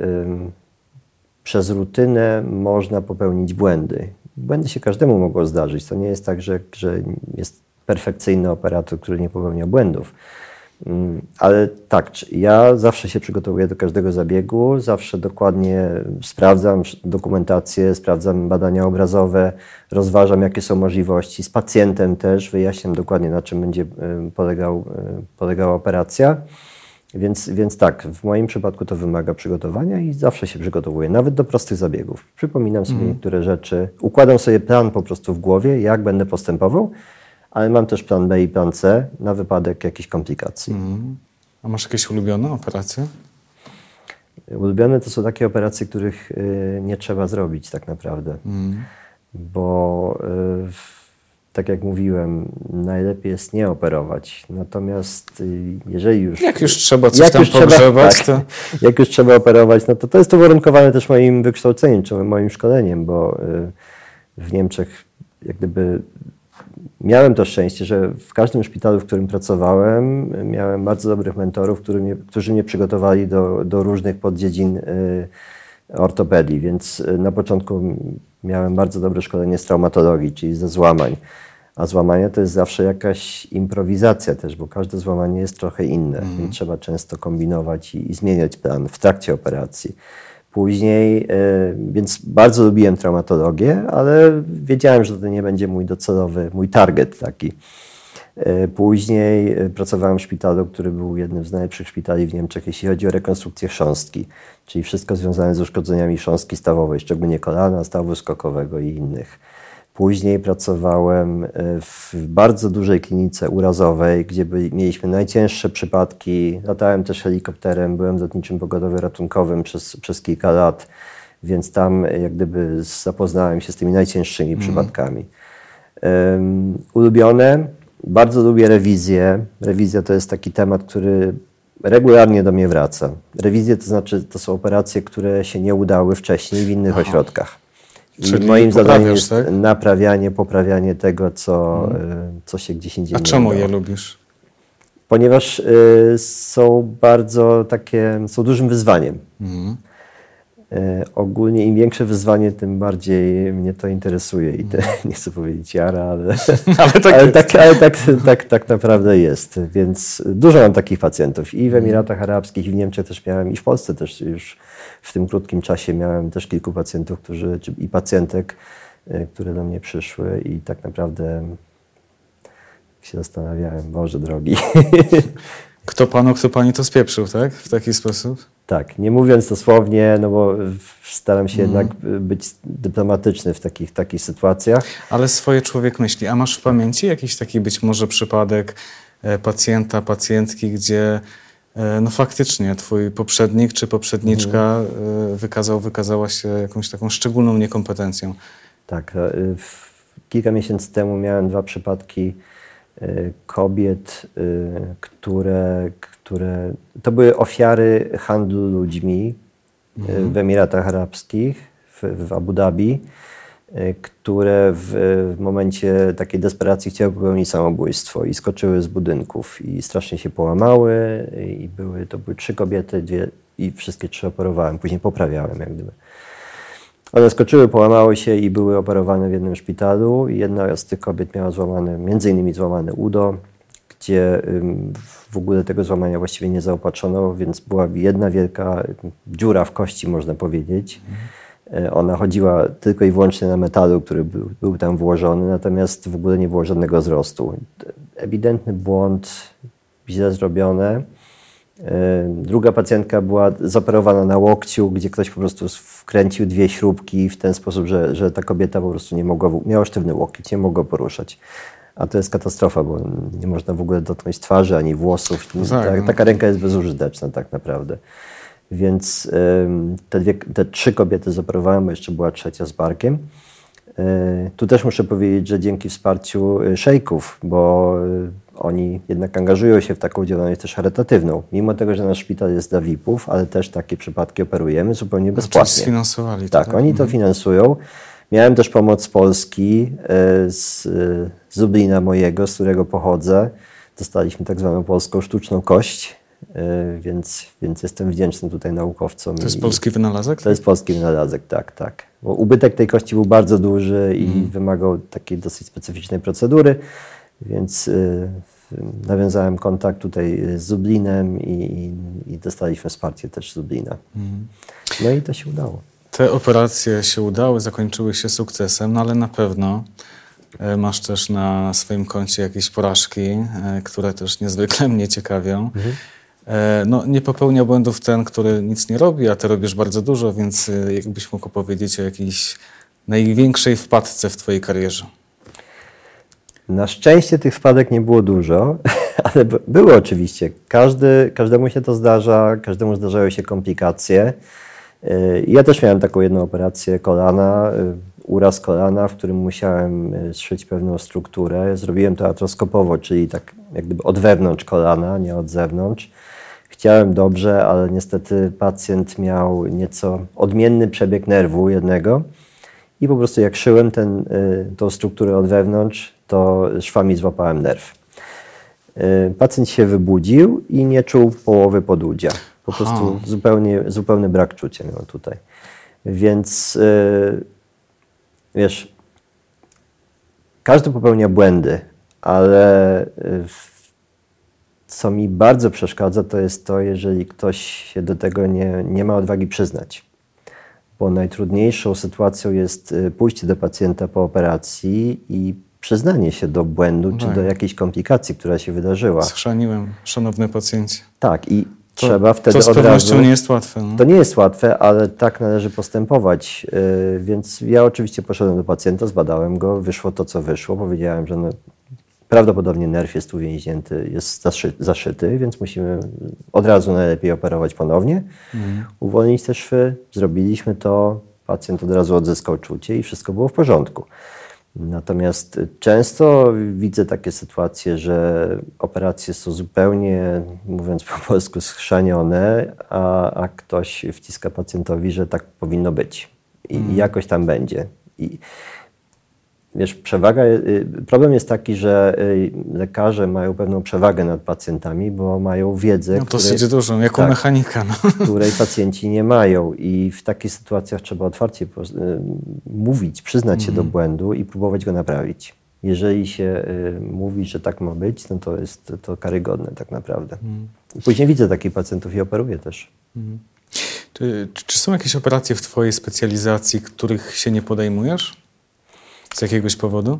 przez rutynę można popełnić błędy. Błędy się każdemu mogą zdarzyć. To nie jest tak, że, że jest perfekcyjny operator, który nie popełnia błędów. Ale tak, ja zawsze się przygotowuję do każdego zabiegu, zawsze dokładnie sprawdzam dokumentację, sprawdzam badania obrazowe, rozważam, jakie są możliwości. Z pacjentem też wyjaśniam dokładnie, na czym będzie polegał, polegała operacja. Więc, więc tak, w moim przypadku to wymaga przygotowania i zawsze się przygotowuję, nawet do prostych zabiegów. Przypominam sobie mm. niektóre rzeczy, układam sobie plan po prostu w głowie, jak będę postępował, ale mam też plan B i plan C na wypadek jakichś komplikacji. Mm. A masz jakieś ulubione operacje? Ulubione to są takie operacje, których y, nie trzeba zrobić tak naprawdę, mm. bo y, tak jak mówiłem, najlepiej jest nie operować. Natomiast y, jeżeli już. Jak już trzeba coś tam pogrzebać, tak, to. Jak już trzeba operować, no to to jest uwarunkowane też moim wykształceniem, czy moim szkoleniem, bo y, w Niemczech jak gdyby miałem to szczęście, że w każdym szpitalu, w którym pracowałem, miałem bardzo dobrych mentorów, którzy mnie, którzy mnie przygotowali do, do różnych poddziedzin y, ortopedii, więc na początku miałem bardzo dobre szkolenie z traumatologii, czyli ze złamań. A złamanie to jest zawsze jakaś improwizacja też, bo każde złamanie jest trochę inne, więc trzeba często kombinować i, i, zmieniać plan w trakcie operacji. Później, y, więc bardzo lubiłem traumatologię, ale wiedziałem, że to nie będzie mój docelowy, mój target taki. Y, później e, pracowałem w szpitalu, który był jednym z najlepszych szpitali w Niemczech, jeśli chodzi o rekonstrukcję chrząstki, czyli wszystko związane z uszkodzeniami chrząstki stawowej, szczególnie kolana, stawu skokowego i innych. Później pracowałem w bardzo dużej klinice urazowej, gdzie byli, mieliśmy najcięższe przypadki. Latałem też helikopterem, byłem lotniczym pogodowie ratunkowym przez, przez kilka lat, więc tam jak gdyby zapoznałem się z tymi najcięższymi mm. przypadkami. Um, ulubione bardzo lubię rewizję. Rewizja to jest taki temat, który regularnie do mnie wraca. Rewizje to znaczy, to są operacje, które się nie udały wcześniej w innych Aha. ośrodkach. Czyli moim zadaniem jest tak? naprawianie, poprawianie tego, co, hmm. co się gdzieś indziej A czemu je lubisz? Ponieważ y, są bardzo takie, są dużym wyzwaniem. Hmm. E, ogólnie im większe wyzwanie, tym bardziej mnie to interesuje i te, *laughs* nie chcę powiedzieć jara, ale, *laughs* ale, tak, ale, tak, ale tak, tak, tak naprawdę jest. Więc dużo mam takich pacjentów i w Emiratach Arabskich, i w Niemczech też miałem, i w Polsce też już w tym krótkim czasie miałem też kilku pacjentów, którzy, i pacjentek, e, które do mnie przyszły i tak naprawdę się zastanawiałem, Boże drogi. *laughs* Kto panu, kto pani to spieprzył, tak? W taki sposób? Tak, nie mówiąc dosłownie, no bo staram się mm. jednak być dyplomatyczny w takich, takich sytuacjach. Ale swoje człowiek myśli. A masz w pamięci jakiś taki być może przypadek e, pacjenta, pacjentki, gdzie no faktycznie twój poprzednik czy poprzedniczka mm. wykazał, wykazała się jakąś taką szczególną niekompetencją? Tak. w- Kilka miesięcy temu miałem dwa przypadki kobiet, które, które to były ofiary handlu ludźmi y, w Emiratach Arabskich, w, w Abu Dhabi, które w, w momencie takiej desperacji chciały popełnić samobójstwo i skoczyły z budynków i strasznie się połamały i były, to były trzy kobiety, dwie i wszystkie trzy operowałem, później poprawiałem jak gdyby. One skoczyły, połamały się i były operowane w jednym szpitalu. Jedna z tych kobiet miała złamane, między innymi złamane udo, gdzie w ogóle tego złamania właściwie nie zaopatrzono, więc była jedna wielka dziura w kości, można powiedzieć. E, Ona chodziła tylko i wyłącznie na metalu, który był, był tam włożony, natomiast w ogóle nie było żadnego wzrostu. Ewidentny błąd, źle zrobione. E, Druga pacjentka była zoperowana na łokciu, gdzie ktoś po prostu wkręcił dwie śrubki w ten sposób, że, że ta kobieta po prostu nie mogła, miała sztywny łokieć, nie mogła poruszać. A to jest katastrofa, bo nie można w ogóle dotknąć twarzy ani włosów. No tak, Ta, no. taka ręka jest bezużyteczna tak naprawdę. Więc te, dwie, te trzy kobiety zoperowałem, bo jeszcze była trzecia z barkiem. Y, Tu też muszę powiedzieć, że dzięki wsparciu y, szejków, bo y, oni jednak angażują się w taką działalność też charytatywną. Mimo tego, że nasz szpital jest dla VIP-ów, ale też takie przypadki operujemy zupełnie Czyli bezpłatnie. sfinansowali to, Tak, oni to finansują. Miałem też pomoc z Polski, z, z Lublina mojego, z którego pochodzę. Dostaliśmy tak zwaną polską sztuczną kość, więc, więc jestem wdzięczny tutaj naukowcom. To jest polski wynalazek? to jest polski wynalazek, tak, tak. Bo ubytek tej kości był bardzo duży i Mhm. wymagał takiej dosyć specyficznej procedury, więc y, nawiązałem kontakt tutaj z Lublinem i, i, dostaliśmy wsparcie też z Lublina. Mhm. No i to się udało. Te operacje się udały, zakończyły się sukcesem, no ale na pewno e, masz też na swoim koncie jakieś porażki, e, które też niezwykle mnie ciekawią. E, No, nie popełnia błędów ten, który nic nie robi, a ty robisz bardzo dużo, więc e, jakbyś mógł opowiedzieć o jakiejś największej wpadce w twojej karierze. Na szczęście tych wpadek nie było dużo, *laughs* ale by- były oczywiście. Każdy, każdemu się to zdarza, każdemu zdarzają się komplikacje. Yy, Ja też miałem taką jedną operację kolana, uraz kolana, w którym musiałem zszyć pewną strukturę. Zrobiłem to atroskopowo, czyli tak jak gdyby od wewnątrz kolana, nie od zewnątrz. Chciałem dobrze, ale niestety pacjent miał nieco odmienny przebieg nerwu jednego. I po prostu jak szyłem ten, y, tą strukturę od wewnątrz, to szwami złapałem nerw. Y, Pacjent się wybudził i nie czuł połowy podudzia. Po prostu zupełnie, zupełny brak czucia miał tutaj. Więc y, wiesz, każdy popełnia błędy, ale w- co mi bardzo przeszkadza, to jest to, jeżeli ktoś się do tego nie, nie ma odwagi przyznać bo najtrudniejszą sytuacją jest y, pójście do pacjenta po operacji i przyznanie się do błędu czy do jakiejś komplikacji, która się wydarzyła. Schrzaniłem, szanowny pacjencie. Tak, i To, trzeba wtedy to z pewnością razu... nie jest łatwe. No. To nie jest łatwe, ale tak należy postępować. Yy, Więc ja oczywiście poszedłem do pacjenta, zbadałem go, wyszło to, co wyszło. Powiedziałem, że no, prawdopodobnie nerw jest uwięźnięty, jest zaszy, zaszyty, więc musimy od razu najlepiej operować ponownie, uwolnić te szwy. Zrobiliśmy to, pacjent od razu odzyskał czucie i wszystko było w porządku. Natomiast często widzę takie sytuacje, że operacje są zupełnie, mówiąc po polsku, schrzanione, a, a ktoś wciska pacjentowi, że tak powinno być i, i jakoś tam będzie. I, Wiesz, przewaga, y, problem jest taki, że y, lekarze mają pewną przewagę nad pacjentami, bo mają wiedzę, No, której, dosyć dużą, jako tak. mechanika. No. *laughs* której pacjenci nie mają. I w takich sytuacjach trzeba otwarcie y, mówić, przyznać się do błędu i próbować go naprawić. Jeżeli się y, mówi, że tak ma być, no to jest to karygodne tak naprawdę. Później widzę takich pacjentów i operuję też. Czy, czy- czy są jakieś operacje w Twojej specjalizacji, których się nie podejmujesz? Z jakiegoś powodu?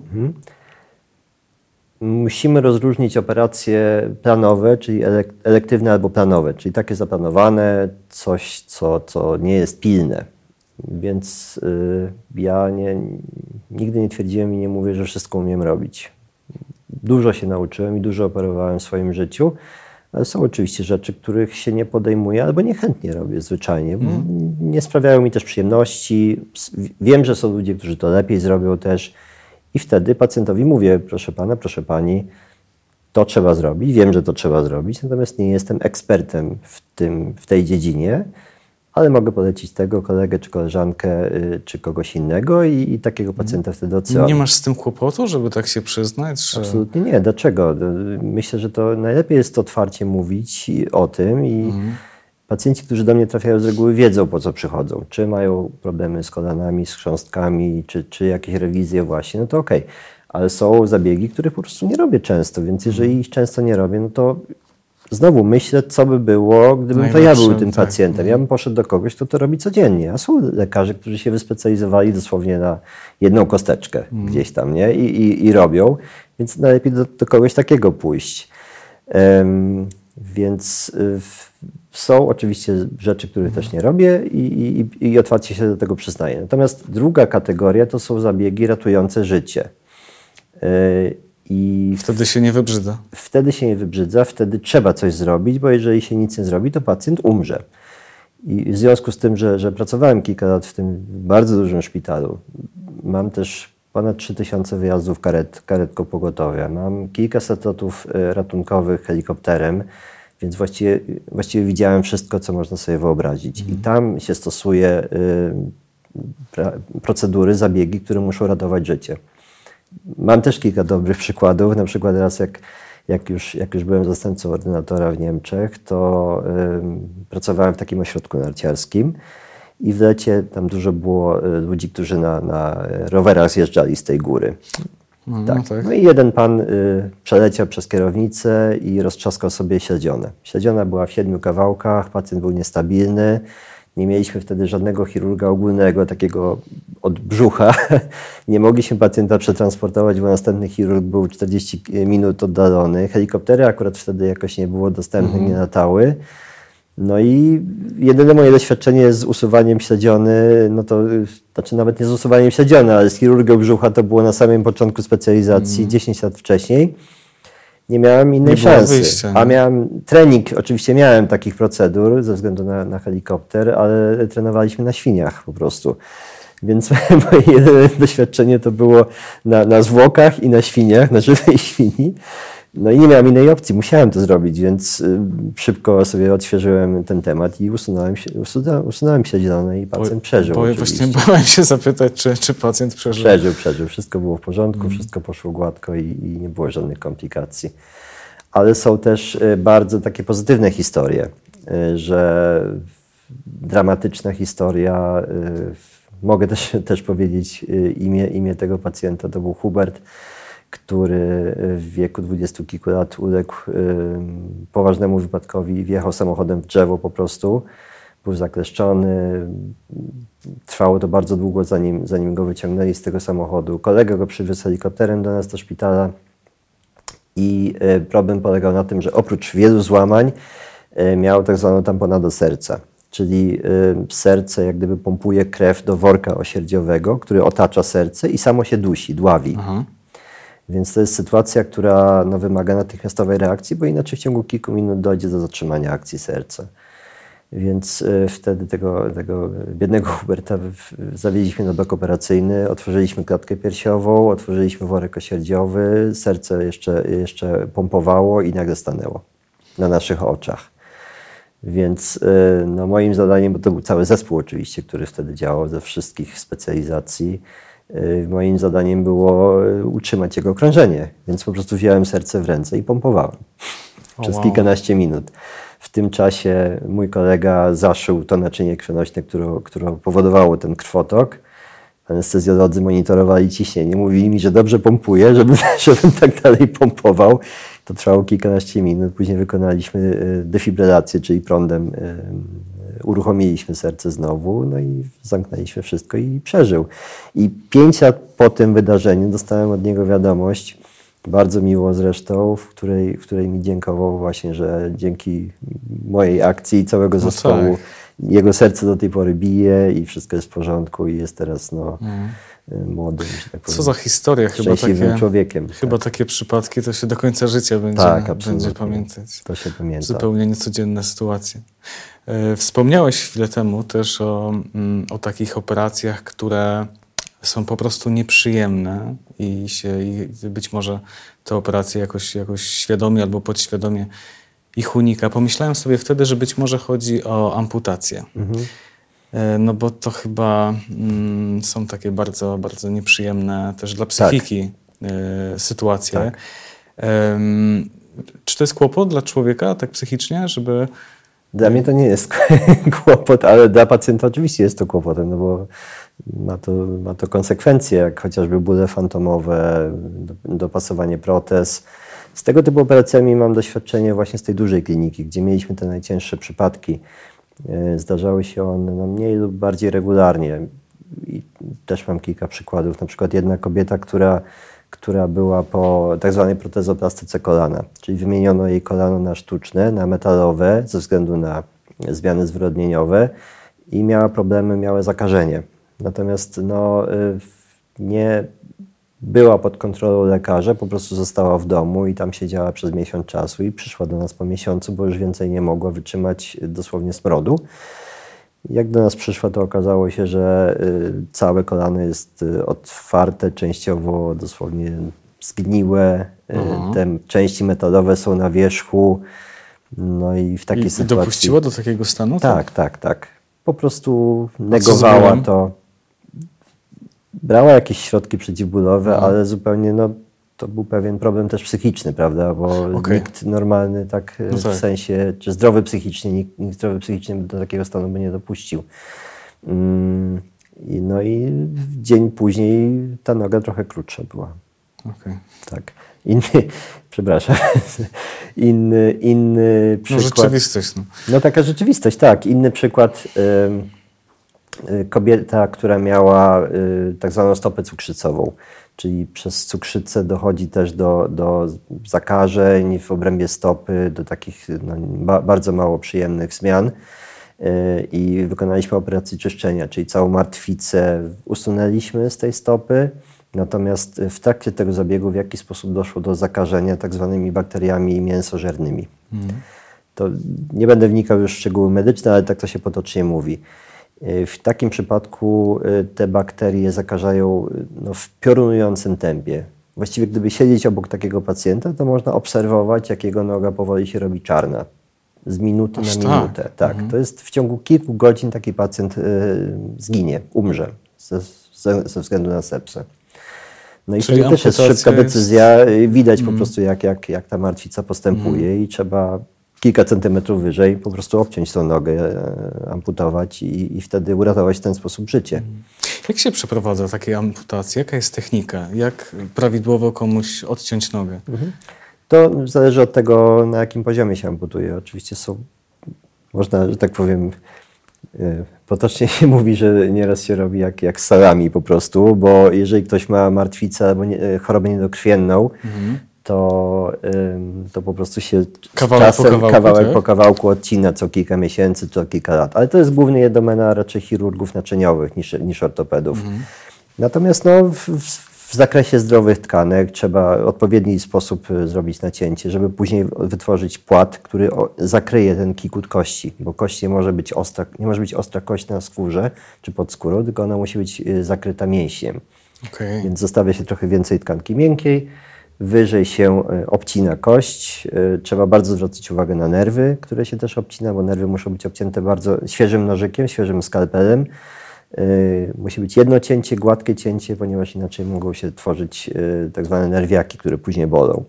Musimy rozróżnić operacje planowe, czyli elek- elektywne albo planowe, czyli takie zaplanowane, coś, co, co nie jest pilne. Więc y, ja nie, nigdy nie twierdziłem i nie mówię, że wszystko umiem robić. Dużo się nauczyłem i dużo operowałem w swoim życiu, są oczywiście rzeczy, których się nie podejmuję albo niechętnie robię zwyczajnie. Mm. Nie sprawiają mi też przyjemności. Wiem, że są ludzie, którzy to lepiej zrobią też. I wtedy pacjentowi mówię, proszę pana, proszę pani, to trzeba zrobić. Wiem, że to trzeba zrobić, natomiast nie jestem ekspertem w, tym, w tej dziedzinie ale mogę polecić tego kolegę, czy koleżankę, y, czy kogoś innego i, i takiego pacjenta wtedy ocenię. Nie masz z tym kłopotu, żeby tak się przyznać? Że... Absolutnie nie. Dlaczego? Myślę, że to najlepiej jest otwarcie mówić o tym i mhm. pacjenci, którzy do mnie trafiają z reguły wiedzą, po co przychodzą. Czy mają problemy z kolanami, z chrząstkami, czy, czy jakieś rewizje właśnie, no to okej. Okay. Ale są zabiegi, których po prostu nie robię często, więc jeżeli ich często nie robię, no to znowu myślę, co by było, gdybym to ja był tym tak. pacjentem. Ja bym poszedł do kogoś, kto to robi codziennie. A są lekarze, którzy się wyspecjalizowali dosłownie na jedną kosteczkę mm. gdzieś tam, nie? I, i, i robią. Więc najlepiej do, do kogoś takiego pójść. Um, więc y, są oczywiście rzeczy, których też nie robię i, i, i otwarcie się do tego przyznaję. Natomiast druga kategoria to są zabiegi ratujące życie. Y, i wtedy się nie wybrzydza. Wtedy się nie wybrzydza, wtedy trzeba coś zrobić, bo jeżeli się nic nie zrobi, to pacjent umrze. I w związku z tym, że, że pracowałem kilka lat w tym bardzo dużym szpitalu, mam też ponad 3000 wyjazdów karet, karetką pogotowia, mam kilkaset lotów e, ratunkowych helikopterem, więc właściwie, właściwie widziałem wszystko, co można sobie wyobrazić. I tam się stosuje y, procedury, zabiegi, które muszą ratować życie. Mam też kilka dobrych przykładów. Na przykład raz jak, jak, już, jak już byłem zastępcą ordynatora w Niemczech, to y, pracowałem w takim ośrodku narciarskim i w lecie tam dużo było y, ludzi, którzy na, na rowerach zjeżdżali z tej góry. No, tak. tak. no i jeden pan y, przeleciał przez kierownicę i roztrzaskał sobie śledzionę. Śledziona była w siedmiu kawałkach, pacjent był niestabilny. Nie mieliśmy wtedy żadnego chirurga ogólnego, takiego od brzucha. *laughs* Nie mogliśmy pacjenta przetransportować, bo następny chirurg był 40 minut oddalony. Helikoptery akurat wtedy jakoś nie było dostępne, mhm. nie latały. No i jedyne moje doświadczenie z usuwaniem śledziony, no to znaczy nawet nie z usuwaniem śledziony, ale z chirurgią brzucha to było na samym początku specjalizacji, mm. 10 lat wcześniej nie miałem innej nie szansy. Wyjścia, A miałem trening, oczywiście miałem takich procedur ze względu na, na helikopter, ale trenowaliśmy na świniach po prostu. Więc *laughs* moje jedyne doświadczenie to było na, na zwłokach i na świniach, na żywej świni. No i nie miałem innej opcji, musiałem to zrobić, więc y, szybko sobie odświeżyłem ten temat i usunąłem, usunąłem, usunąłem i pacjent bo, przeżył. Bo, właśnie bałem się zapytać, czy, czy pacjent przeżył. Przeżył, przeżył. Wszystko było w porządku, mm. wszystko poszło gładko i, i nie było żadnych komplikacji. Ale są też y, bardzo takie pozytywne historie, y, że dramatyczna historia, mogę też, też powiedzieć imię, imię tego pacjenta, to był Hubert, który w wieku dwudziestu kilku lat uległ poważnemu wypadkowi wjechał samochodem w drzewo po prostu. Był zakleszczony. Trwało to bardzo długo, zanim, zanim go wyciągnęli z tego samochodu. Kolega go przywiózł helikopterem do nas do szpitala i e, problem polegał na tym, że oprócz wielu złamań miał tak zwaną tamponę do serca czyli serce jak gdyby pompuje krew do worka osierdziowego, który otacza serce i samo się dusi, dławi. Aha. Więc to jest sytuacja, która no, wymaga natychmiastowej reakcji, bo inaczej w ciągu kilku minut dojdzie do zatrzymania akcji serca. Więc y, wtedy tego, tego biednego *laughs* Huberta zawieźliśmy na blok operacyjny, otworzyliśmy klatkę piersiową, otworzyliśmy worek osierdziowy, serce jeszcze, jeszcze pompowało i nagle stanęło na naszych oczach. Więc y, no, moim zadaniem, bo to był cały zespół oczywiście, który wtedy działał ze wszystkich specjalizacji, moim zadaniem było y, utrzymać jego krążenie, więc po prostu wziąłem serce w ręce i pompowałem przez wow. kilkanaście minut. W tym czasie mój kolega zaszył to naczynie krwionośne, które, które powodowało ten krwotok. Anestezjolodzy monitorowali ciśnienie, mówili mi, że dobrze pompuję, żeby, *laughs* żebym tak dalej pompował. To trwało kilkanaście minut. Później wykonaliśmy y, defibrylację, czyli prądem uruchomiliśmy serce znowu, no i zamknęliśmy wszystko i przeżył. I pięć lat po tym wydarzeniu dostałem od niego wiadomość, bardzo miło zresztą, w której, w której mi dziękował właśnie, że dzięki mojej akcji i całego no zespołu tak. jego serce do tej pory bije i wszystko jest w porządku i jest teraz no, mm. Młodym, tak Co za historia, chyba takie, człowiekiem. Chyba tak. takie przypadki to się do końca życia będzie, tak, będzie pamiętać. To się pamięta. Zupełnie niecodzienne sytuacje. E, wspomniałeś chwilę temu też o, mm, o takich operacjach, które są po prostu nieprzyjemne i, się, i być może te operacje jakoś, jakoś świadomie albo podświadomie ich unika. Pomyślałem sobie wtedy, że być może chodzi o amputację. Mhm. E, no bo to chyba mm, są takie bardzo, bardzo nieprzyjemne też dla psychiki tak. y, sytuacje. Tak. czy to jest kłopot dla człowieka, tak psychicznie, żeby dla mnie to nie jest *laughs* kłopot, ale dla pacjenta oczywiście jest to kłopotem, no bo ma to, ma to konsekwencje, jak chociażby bóle fantomowe, dopasowanie protez. Z tego typu operacjami mam doświadczenie właśnie z tej dużej kliniki, gdzie mieliśmy te najcięższe przypadki. E, zdarzały się one no, mniej lub bardziej regularnie. I też mam kilka przykładów. Na przykład jedna kobieta, która która była po tak zwanej protezoplastyce kolana, czyli wymieniono jej kolano na sztuczne, na metalowe ze względu na zmiany zwyrodnieniowe i miała problemy, miała zakażenie. Natomiast no, y, nie była pod kontrolą lekarza, po prostu została w domu i tam siedziała przez miesiąc czasu i przyszła do nas po miesiącu, bo już więcej nie mogła wytrzymać dosłownie smrodu. Jak do nas przyszła, to okazało się, że y, całe kolano jest y, otwarte, częściowo dosłownie zgniłe. Y, mhm. Te części metalowe są na wierzchu. No i w takiej I sytuacji. dopuściła do takiego stanu? Tak, tak, tak. Po prostu negowała to. Brała jakieś środki przeciwbólowe, mhm. ale zupełnie no, to był pewien problem też psychiczny, prawda? Bo okay. nikt normalny tak no w tak. sensie, czy zdrowy psychicznie, nikt, nikt zdrowy psychicznie do takiego stanu by nie dopuścił. Mm, no i dzień później ta noga trochę krótsza była. Okay. Tak. Inny, *laughs* przepraszam, *laughs* inny, inny no, przykład. No rzeczywistość. No. no taka rzeczywistość, tak. Inny przykład. Kobieta, która miała y, tak zwaną stopę cukrzycową czyli przez cukrzycę dochodzi też do, do zakażeń w obrębie stopy, do takich no, ba, bardzo mało przyjemnych zmian. Y, I wykonaliśmy operację czyszczenia, czyli całą martwicę usunęliśmy z tej stopy. Natomiast w trakcie tego zabiegu w jaki sposób doszło do zakażenia tak zwanymi bakteriami mięsożernymi. Mm. To nie będę wnikał już w szczegóły medyczne, ale tak to się potocznie mówi. Y, w takim przypadku y, te bakterie zakażają y, no, w piorunującym tempie. Właściwie gdyby siedzieć obok takiego pacjenta, to można obserwować, jak jego noga powoli się robi czarna. Z minuty Aż na tak. minutę. Tak, mhm. to jest w ciągu kilku godzin taki pacjent y, zginie, umrze ze, ze, ze, względu na sepsę. No i to też jest szybka decyzja. Widać mhm. po prostu, jak, jak, jak ta martwica postępuje mhm. i trzeba kilka centymetrów wyżej, po prostu obciąć tą nogę, e, amputować i, i wtedy uratować w ten sposób życie. Jak się przeprowadza takie amputacje? Jaka jest technika? Jak prawidłowo komuś odciąć nogę? Mhm. To zależy od tego, na jakim poziomie się amputuje. Oczywiście są, można, że tak powiem, e, Potocznie się *laughs* mówi, że nieraz się robi jak, jak z salami po prostu, bo jeżeli ktoś ma martwicę albo nie, e, chorobę niedokrwienną, mhm to, to po prostu się kawałek czasem po kawałku, kawałek tak? po kawałku odcina co kilka miesięcy, co kilka lat. Ale to jest głównie domena raczej chirurgów naczyniowych niż, niż ortopedów. Mhm. Natomiast no, w, w, zakresie zdrowych tkanek trzeba w odpowiedni sposób y, zrobić nacięcie, żeby później wytworzyć płat, który zakryje ten kikut kości, bo kość nie może być ostra, nie może być ostra kość na skórze czy pod skórą, tylko ona musi być y, zakryta mięsiem. Okay. Więc zostawia się trochę więcej tkanki miękkiej wyżej się e, obcina kość. E, trzeba bardzo zwracać uwagę na nerwy, które się też obcina, bo nerwy muszą być obcięte bardzo świeżym nożykiem, świeżym skalpelem. E, musi być jedno cięcie, gładkie cięcie, ponieważ inaczej mogą się tworzyć tak zwane nerwiaki, które później bolą.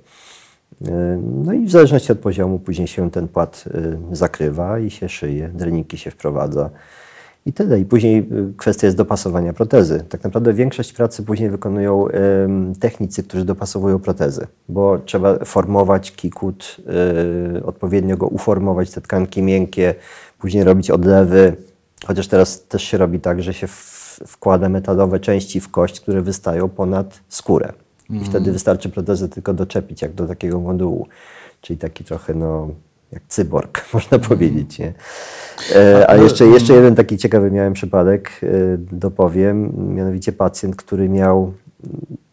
No i w zależności od poziomu później się ten płat zakrywa i się szyje, dreniki się wprowadza. I tyle. I później y, kwestia jest dopasowania protezy. Tak naprawdę większość pracy później wykonują technicy, którzy dopasowują protezy, bo trzeba formować kikut, y, odpowiednio go uformować, te tkanki miękkie, później robić odlewy. Chociaż teraz też się robi tak, że się wkłada metalowe części w kość, które wystają ponad skórę. I mhm. wtedy wystarczy protezę tylko doczepić, jak do takiego modułu. Czyli taki trochę no, jak cyborg, *laughs* można powiedzieć. Nie? E, a jeszcze, jeszcze jeden taki ciekawy miałem przypadek, e, dopowiem, mianowicie pacjent, który miał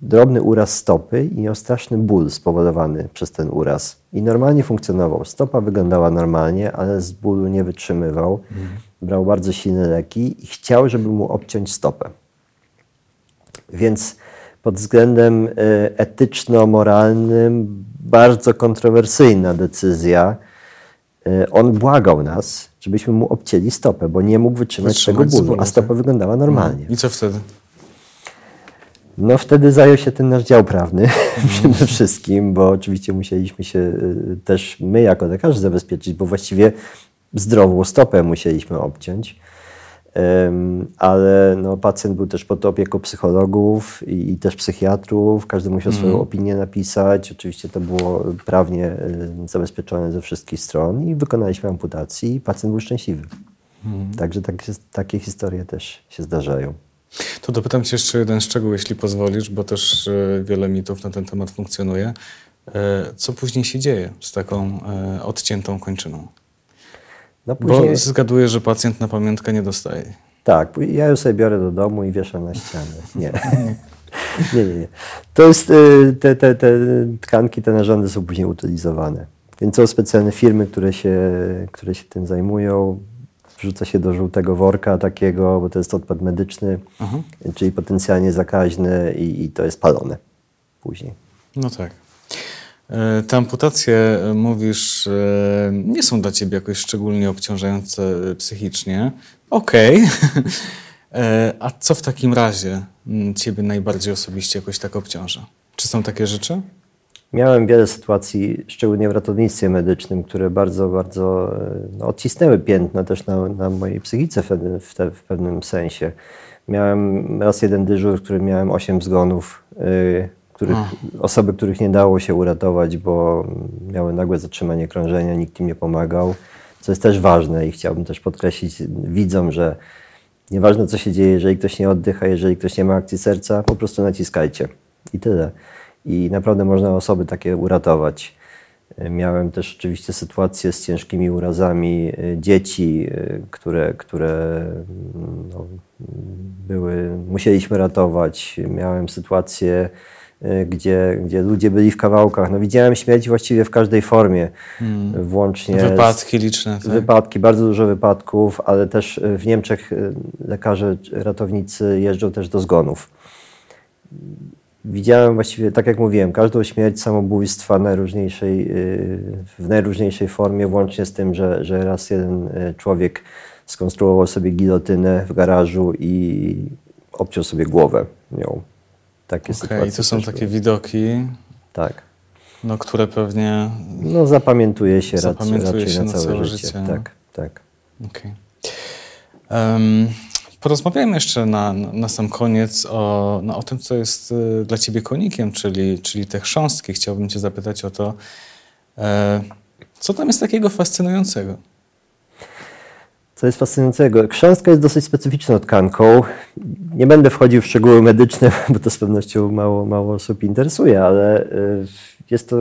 drobny uraz stopy i miał straszny ból spowodowany przez ten uraz. I normalnie funkcjonował. Stopa wyglądała normalnie, ale z bólu nie wytrzymywał. Brał bardzo silne leki i chciał, żeby mu obciąć stopę. Więc pod względem e, etyczno-moralnym bardzo kontrowersyjna decyzja. E, on błagał nas, żebyśmy mu obcięli stopę, bo nie mógł wytrzymać, wytrzymać tego bólu, a stopa tak? wyglądała normalnie. I co wtedy? No wtedy zajął się ten nasz dział prawny *laughs* przede wszystkim, bo oczywiście musieliśmy się y, też my jako lekarze zabezpieczyć, bo właściwie zdrową stopę musieliśmy obciąć. Ale no, pacjent był też pod opieką psychologów i, i też psychiatrów. Każdy musiał swoją mm. opinię napisać. Oczywiście to było prawnie zabezpieczone ze wszystkich stron i wykonaliśmy amputację i pacjent był szczęśliwy. Mm. Także tak, takie historie też się zdarzają. To dopytam Cię jeszcze jeden szczegół, jeśli pozwolisz, bo też e, wiele mitów na ten temat funkcjonuje. E, co później się dzieje z taką e, odciętą kończyną? No później... Bo zgaduję, że pacjent na pamiątkę nie dostaje. Tak, ja ją sobie biorę do domu i wieszam na ścianę. Nie. *laughs* nie, nie, nie. To jest, te, te, te tkanki, te narządy są później utylizowane. Więc są specjalne firmy, które się, które się tym zajmują wrzuca się do żółtego worka takiego, bo to jest odpad medyczny, Aha. czyli potencjalnie zakaźny i, i to jest palone później. No tak. E, te amputacje, e, mówisz, e, nie są dla ciebie jakoś szczególnie obciążające psychicznie. Okej. Okay. *laughs* A co w takim razie mm, ciebie najbardziej osobiście jakoś tak obciąża? Czy są takie rzeczy? Miałem wiele sytuacji, szczególnie w ratownictwie medycznym, które bardzo, bardzo no, odcisnęły piętno też na, na mojej psychice w, w, te, w, pewnym sensie. Miałem raz jeden dyżur, w którym miałem osiem zgonów, yy, których, osoby, których nie dało się uratować, bo miały nagłe zatrzymanie krążenia, nikt im nie pomagał, co jest też ważne i chciałbym też podkreślić widzom, że nieważne co się dzieje, jeżeli ktoś nie oddycha, jeżeli ktoś nie ma akcji serca, po prostu naciskajcie i tyle i naprawdę można osoby takie uratować. Miałem też oczywiście sytuacje z ciężkimi urazami e, dzieci, e, które, które no, były, musieliśmy ratować. Miałem sytuacje, e, gdzie, gdzie ludzie byli w kawałkach. No, widziałem śmierć właściwie w każdej formie, hmm. włącznie. Wypadki liczne. Tak? Wypadki, bardzo dużo wypadków, ale też w Niemczech lekarze, ratownicy jeżdżą też do zgonów widziałem właściwie, tak jak mówiłem, każdą śmierć samobójstwa najróżniejszej, y, w najróżniejszej formie, włącznie z tym, że, że raz jeden y, człowiek skonstruował sobie gilotynę w garażu i obciął sobie głowę nią. Takie okay, sytuacje. I to są takie były. widoki. Tak. No, które pewnie. No, zapamiętuje się, zapamiętuje raczej, się na, całe, całe życie. życie. Tak, tak. Okay. Um, Porozmawiajmy jeszcze na, na sam koniec o, no, o tym, co jest y, dla Ciebie konikiem, czyli, czyli te chrząstki. Chciałbym Cię zapytać o to, e, co tam jest takiego fascynującego? Co jest fascynującego? Chrząstka jest dosyć specyficzną tkanką. Nie będę wchodził w szczegóły medyczne, *laughs* bo to z pewnością mało, mało osób interesuje, ale y, jest to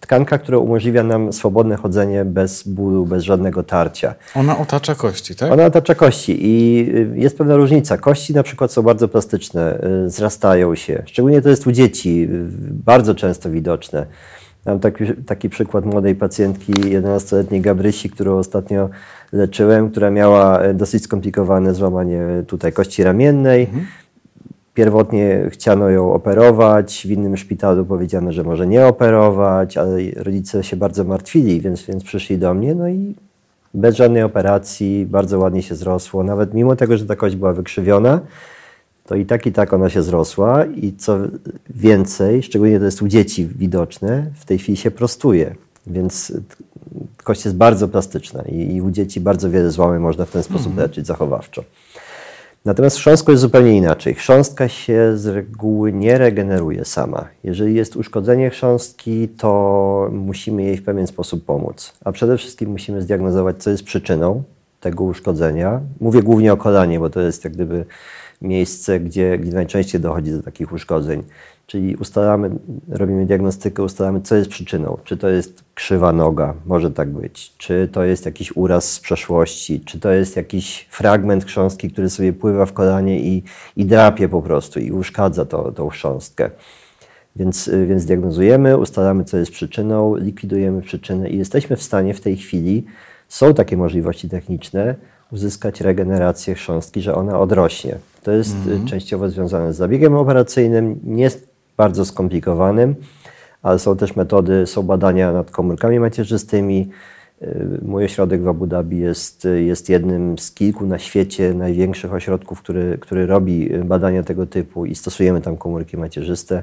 tkanka, która umożliwia nam swobodne chodzenie bez bólu, bez żadnego tarcia. Ona otacza kości, tak? Ona otacza kości i y, jest pewna różnica. Kości na przykład są bardzo plastyczne, y, zrastają się. Szczególnie to jest u dzieci bardzo często widoczne. Mam taki, taki przykład młodej pacjentki, 11-letniej Gabrysi, którą ostatnio leczyłem, która miała e, dosyć skomplikowane złamanie tutaj kości ramiennej. Mhm. Pierwotnie chciano ją operować, w innym szpitalu powiedziano, że może nie operować, ale rodzice się bardzo martwili, więc, więc przyszli do mnie, no i bez żadnej operacji, bardzo ładnie się zrosło. Nawet mimo tego, że ta kość była wykrzywiona, to i tak, i tak ona się zrosła i co więcej, szczególnie to jest u dzieci widoczne, w tej chwili się prostuje. Więc kość jest bardzo plastyczna i, i u dzieci bardzo wiele złamy można w ten sposób mhm. leczyć zachowawczo. Natomiast chrząstko jest zupełnie inaczej. Chrząstka się z reguły nie regeneruje sama. Jeżeli jest uszkodzenie chrząstki, to musimy jej w pewien sposób pomóc. A przede wszystkim musimy zdiagnozować, co jest przyczyną tego uszkodzenia. Mówię głównie o kolanie, bo to jest jak gdyby miejsce, gdzie, gdzie najczęściej dochodzi do takich uszkodzeń. Czyli ustalamy, robimy diagnostykę, ustalamy, co jest przyczyną. Czy to jest krzywa noga, może tak być. Czy to jest jakiś uraz z przeszłości, czy to jest jakiś fragment chrząstki, który sobie pływa w kolanie i, i drapie po prostu i uszkadza to, tą chrząstkę. Więc, więc diagnozujemy, ustalamy, co jest przyczyną, likwidujemy przyczynę i jesteśmy w stanie w tej chwili, są takie możliwości techniczne, uzyskać regenerację chrząstki, że ona odrośnie. To jest mm. częściowo związane z zabiegiem operacyjnym, nie jest bardzo skomplikowanym, ale są też metody, są badania nad komórkami macierzystymi. Y, mój ośrodek w Abu Dhabi jest, jest jednym z kilku na świecie największych ośrodków, który, który robi badania tego typu i stosujemy tam komórki macierzyste.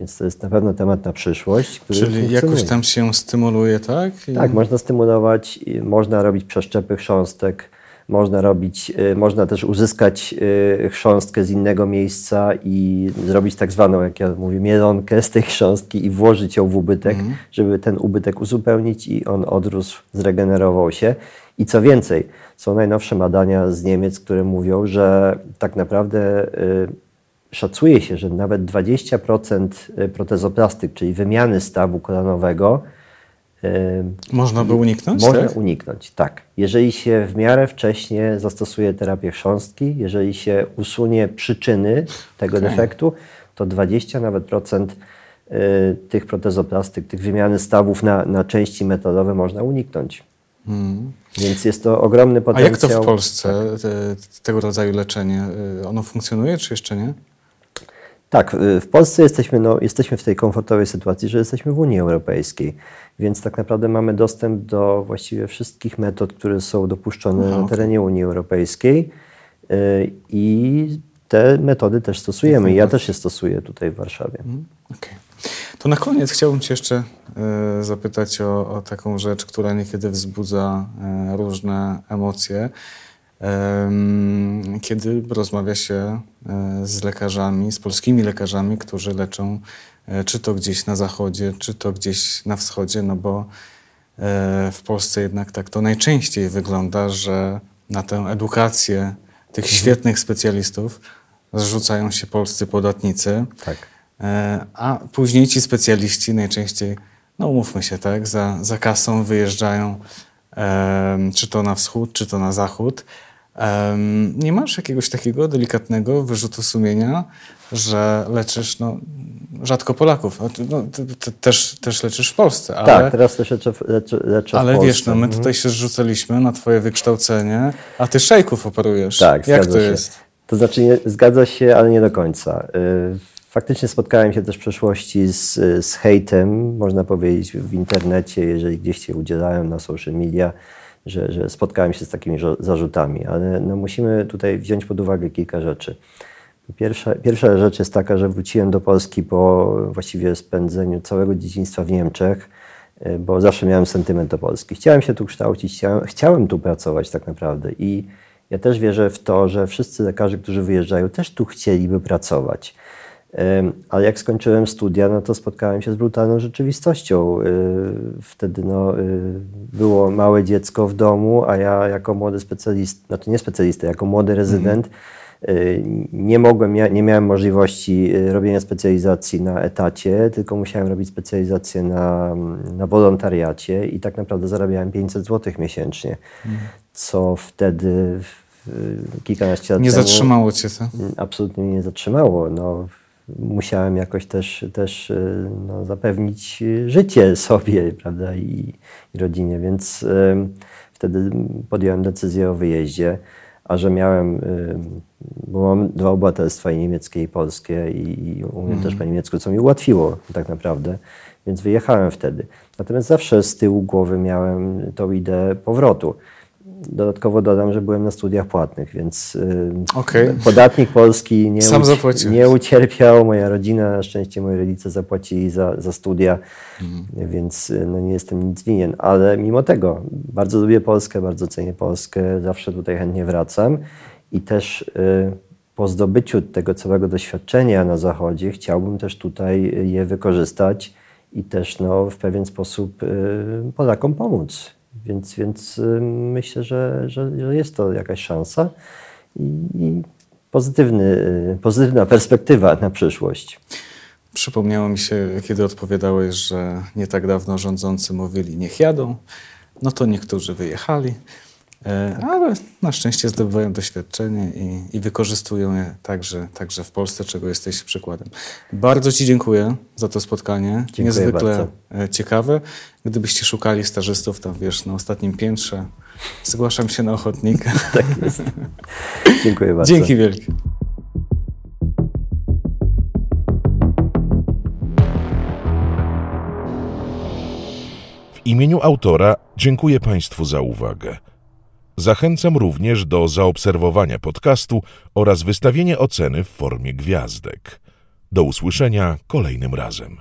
Więc to jest na pewno temat na przyszłość. Czyli jakoś tam się stymuluje, tak? I... Tak, można stymulować, można robić przeszczepy chrząstek, można robić, y, można też uzyskać y, chrząstkę z innego miejsca i zrobić tak zwaną, jak ja mówię, mielonkę z tej chrząstki i włożyć ją w ubytek, mm. żeby ten ubytek uzupełnić i on odrósł, zregenerował się. I co więcej, są najnowsze badania z Niemiec, które mówią, że tak naprawdę y, szacuje się, że nawet 20% protezoplastyk, czyli wymiany stawu kolanowego, można by uniknąć? Można tak? uniknąć, tak. Jeżeli się w miarę wcześnie zastosuje terapię chrząstki, jeżeli się usunie przyczyny tego okay. defektu, to 20 nawet procent y, tych protezoplastyk, tych wymiany stawów na, na części metalowe można uniknąć. Hmm. Więc jest to ogromny potencjał. A jak to w Polsce, te, tego rodzaju leczenie, y, ono funkcjonuje, czy jeszcze nie? Tak, y, w Polsce jesteśmy, no, jesteśmy w tej komfortowej sytuacji, że jesteśmy w Unii Europejskiej, więc tak naprawdę mamy dostęp do właściwie wszystkich metod, które są dopuszczone Aha, na terenie Unii Europejskiej y, i te metody też stosujemy. Ja też je stosuję tutaj w Warszawie. Mhm, okay. To na koniec chciałbym Cię jeszcze y, zapytać o, o taką rzecz, która niekiedy wzbudza różne emocje kiedy rozmawia się e, z lekarzami, z polskimi lekarzami, którzy leczą e, czy to gdzieś na zachodzie, czy to gdzieś na wschodzie, no bo e, w Polsce jednak tak to najczęściej wygląda, że na tę edukację tych mhm. świetnych specjalistów zrzucają się polscy podatnicy, tak. a później ci specjaliści najczęściej, no umówmy się, tak, za, za kasą wyjeżdżają czy to na wschód, czy to na zachód, nie masz jakiegoś takiego delikatnego wyrzutu sumienia, że leczysz no, rzadko Polaków. No, ty, ty, też, też leczysz w Polsce. Ale, tak, teraz też leczę, leczę, leczę ale w Polsce. wiesz, no, my mhm. tutaj się zrzucaliśmy na twoje wykształcenie, a ty szejków operujesz. Tak, Jak to się. jest? To znaczy nie, zgadza się, ale nie do końca. Y, faktycznie spotkałem się też w przeszłości z, z hejtem, można powiedzieć, w internecie, jeżeli gdzieś się udzielają na social media że, że spotkałem się z takimi zarzutami, ale no musimy tutaj wziąć pod uwagę kilka rzeczy. Pierwsza, pierwsza rzecz jest taka, że wróciłem do Polski po właściwie spędzeniu całego dzieciństwa w Niemczech, e, bo zawsze miałem sentyment do Polski. Chciałem się tu kształcić, chciałem, chciałem tu pracować tak naprawdę i ja też wierzę w to, że wszyscy lekarze, którzy wyjeżdżają, też tu chcieliby pracować. Ale jak skończyłem studia, no to spotkałem się z brutalną rzeczywistością. Y, wtedy no, y, było małe dziecko w domu, a ja jako młody specjalista, znaczy nie specjalista, jako młody rezydent, mhm. nie mogłem, nie miałem możliwości robienia specjalizacji na etacie, tylko musiałem robić specjalizację na, na wolontariacie i tak naprawdę zarabiałem 500 zł miesięcznie, mhm. co wtedy kilkanaście lat nie temu... Nie zatrzymało cię to? Absolutnie nie zatrzymało. No, musiałem jakoś też, też y, no, zapewnić życie sobie prawda, i, i rodzinie, więc y, wtedy podjąłem decyzję o wyjeździe, a że miałem, y, bo mam dwa obywatelstwa, i niemieckie i polskie i, i umiem mm. też po niemiecku, co mi ułatwiło tak naprawdę, więc wyjechałem wtedy. Natomiast zawsze z tyłu głowy miałem tą ideę powrotu. Dodatkowo dodam, że byłem na studiach płatnych, więc y, okay. podatnik polski nie, Sam uci nie ucierpiał. Moja rodzina, na szczęście moi rodzice zapłacili za, za studia, mhm. więc y, no, nie jestem nic winien. Ale mimo tego bardzo lubię Polskę, bardzo cenię Polskę, zawsze tutaj chętnie wracam i też y, po zdobyciu tego całego doświadczenia na Zachodzie chciałbym też tutaj je wykorzystać i też no, w pewien sposób Polakom pomóc. Więc, więc myślę, że, że, że jest to jakaś szansa i, pozytywny, pozytywna perspektywa na przyszłość. Przypomniało mi się, kiedy odpowiadałeś, że nie tak dawno rządzący mówili, niech jadą. No to niektórzy wyjechali, ale na szczęście zdobywają doświadczenie i, i wykorzystują je także, także w Polsce, czego jesteś przykładem. Bardzo Ci dziękuję za to spotkanie. Dziękuję Niezwykle bardzo. e, ciekawe. Gdybyście szukali stażystów tam, wiesz, na ostatnim piętrze, zgłaszam się na ochotnika. *laughs* Tak jest. Dziękuję bardzo. Dzięki wielkie. W imieniu autora dziękuję Państwu za uwagę. Zachęcam również do zaobserwowania podcastu oraz wystawienia oceny w formie gwiazdek. Do usłyszenia kolejnym razem.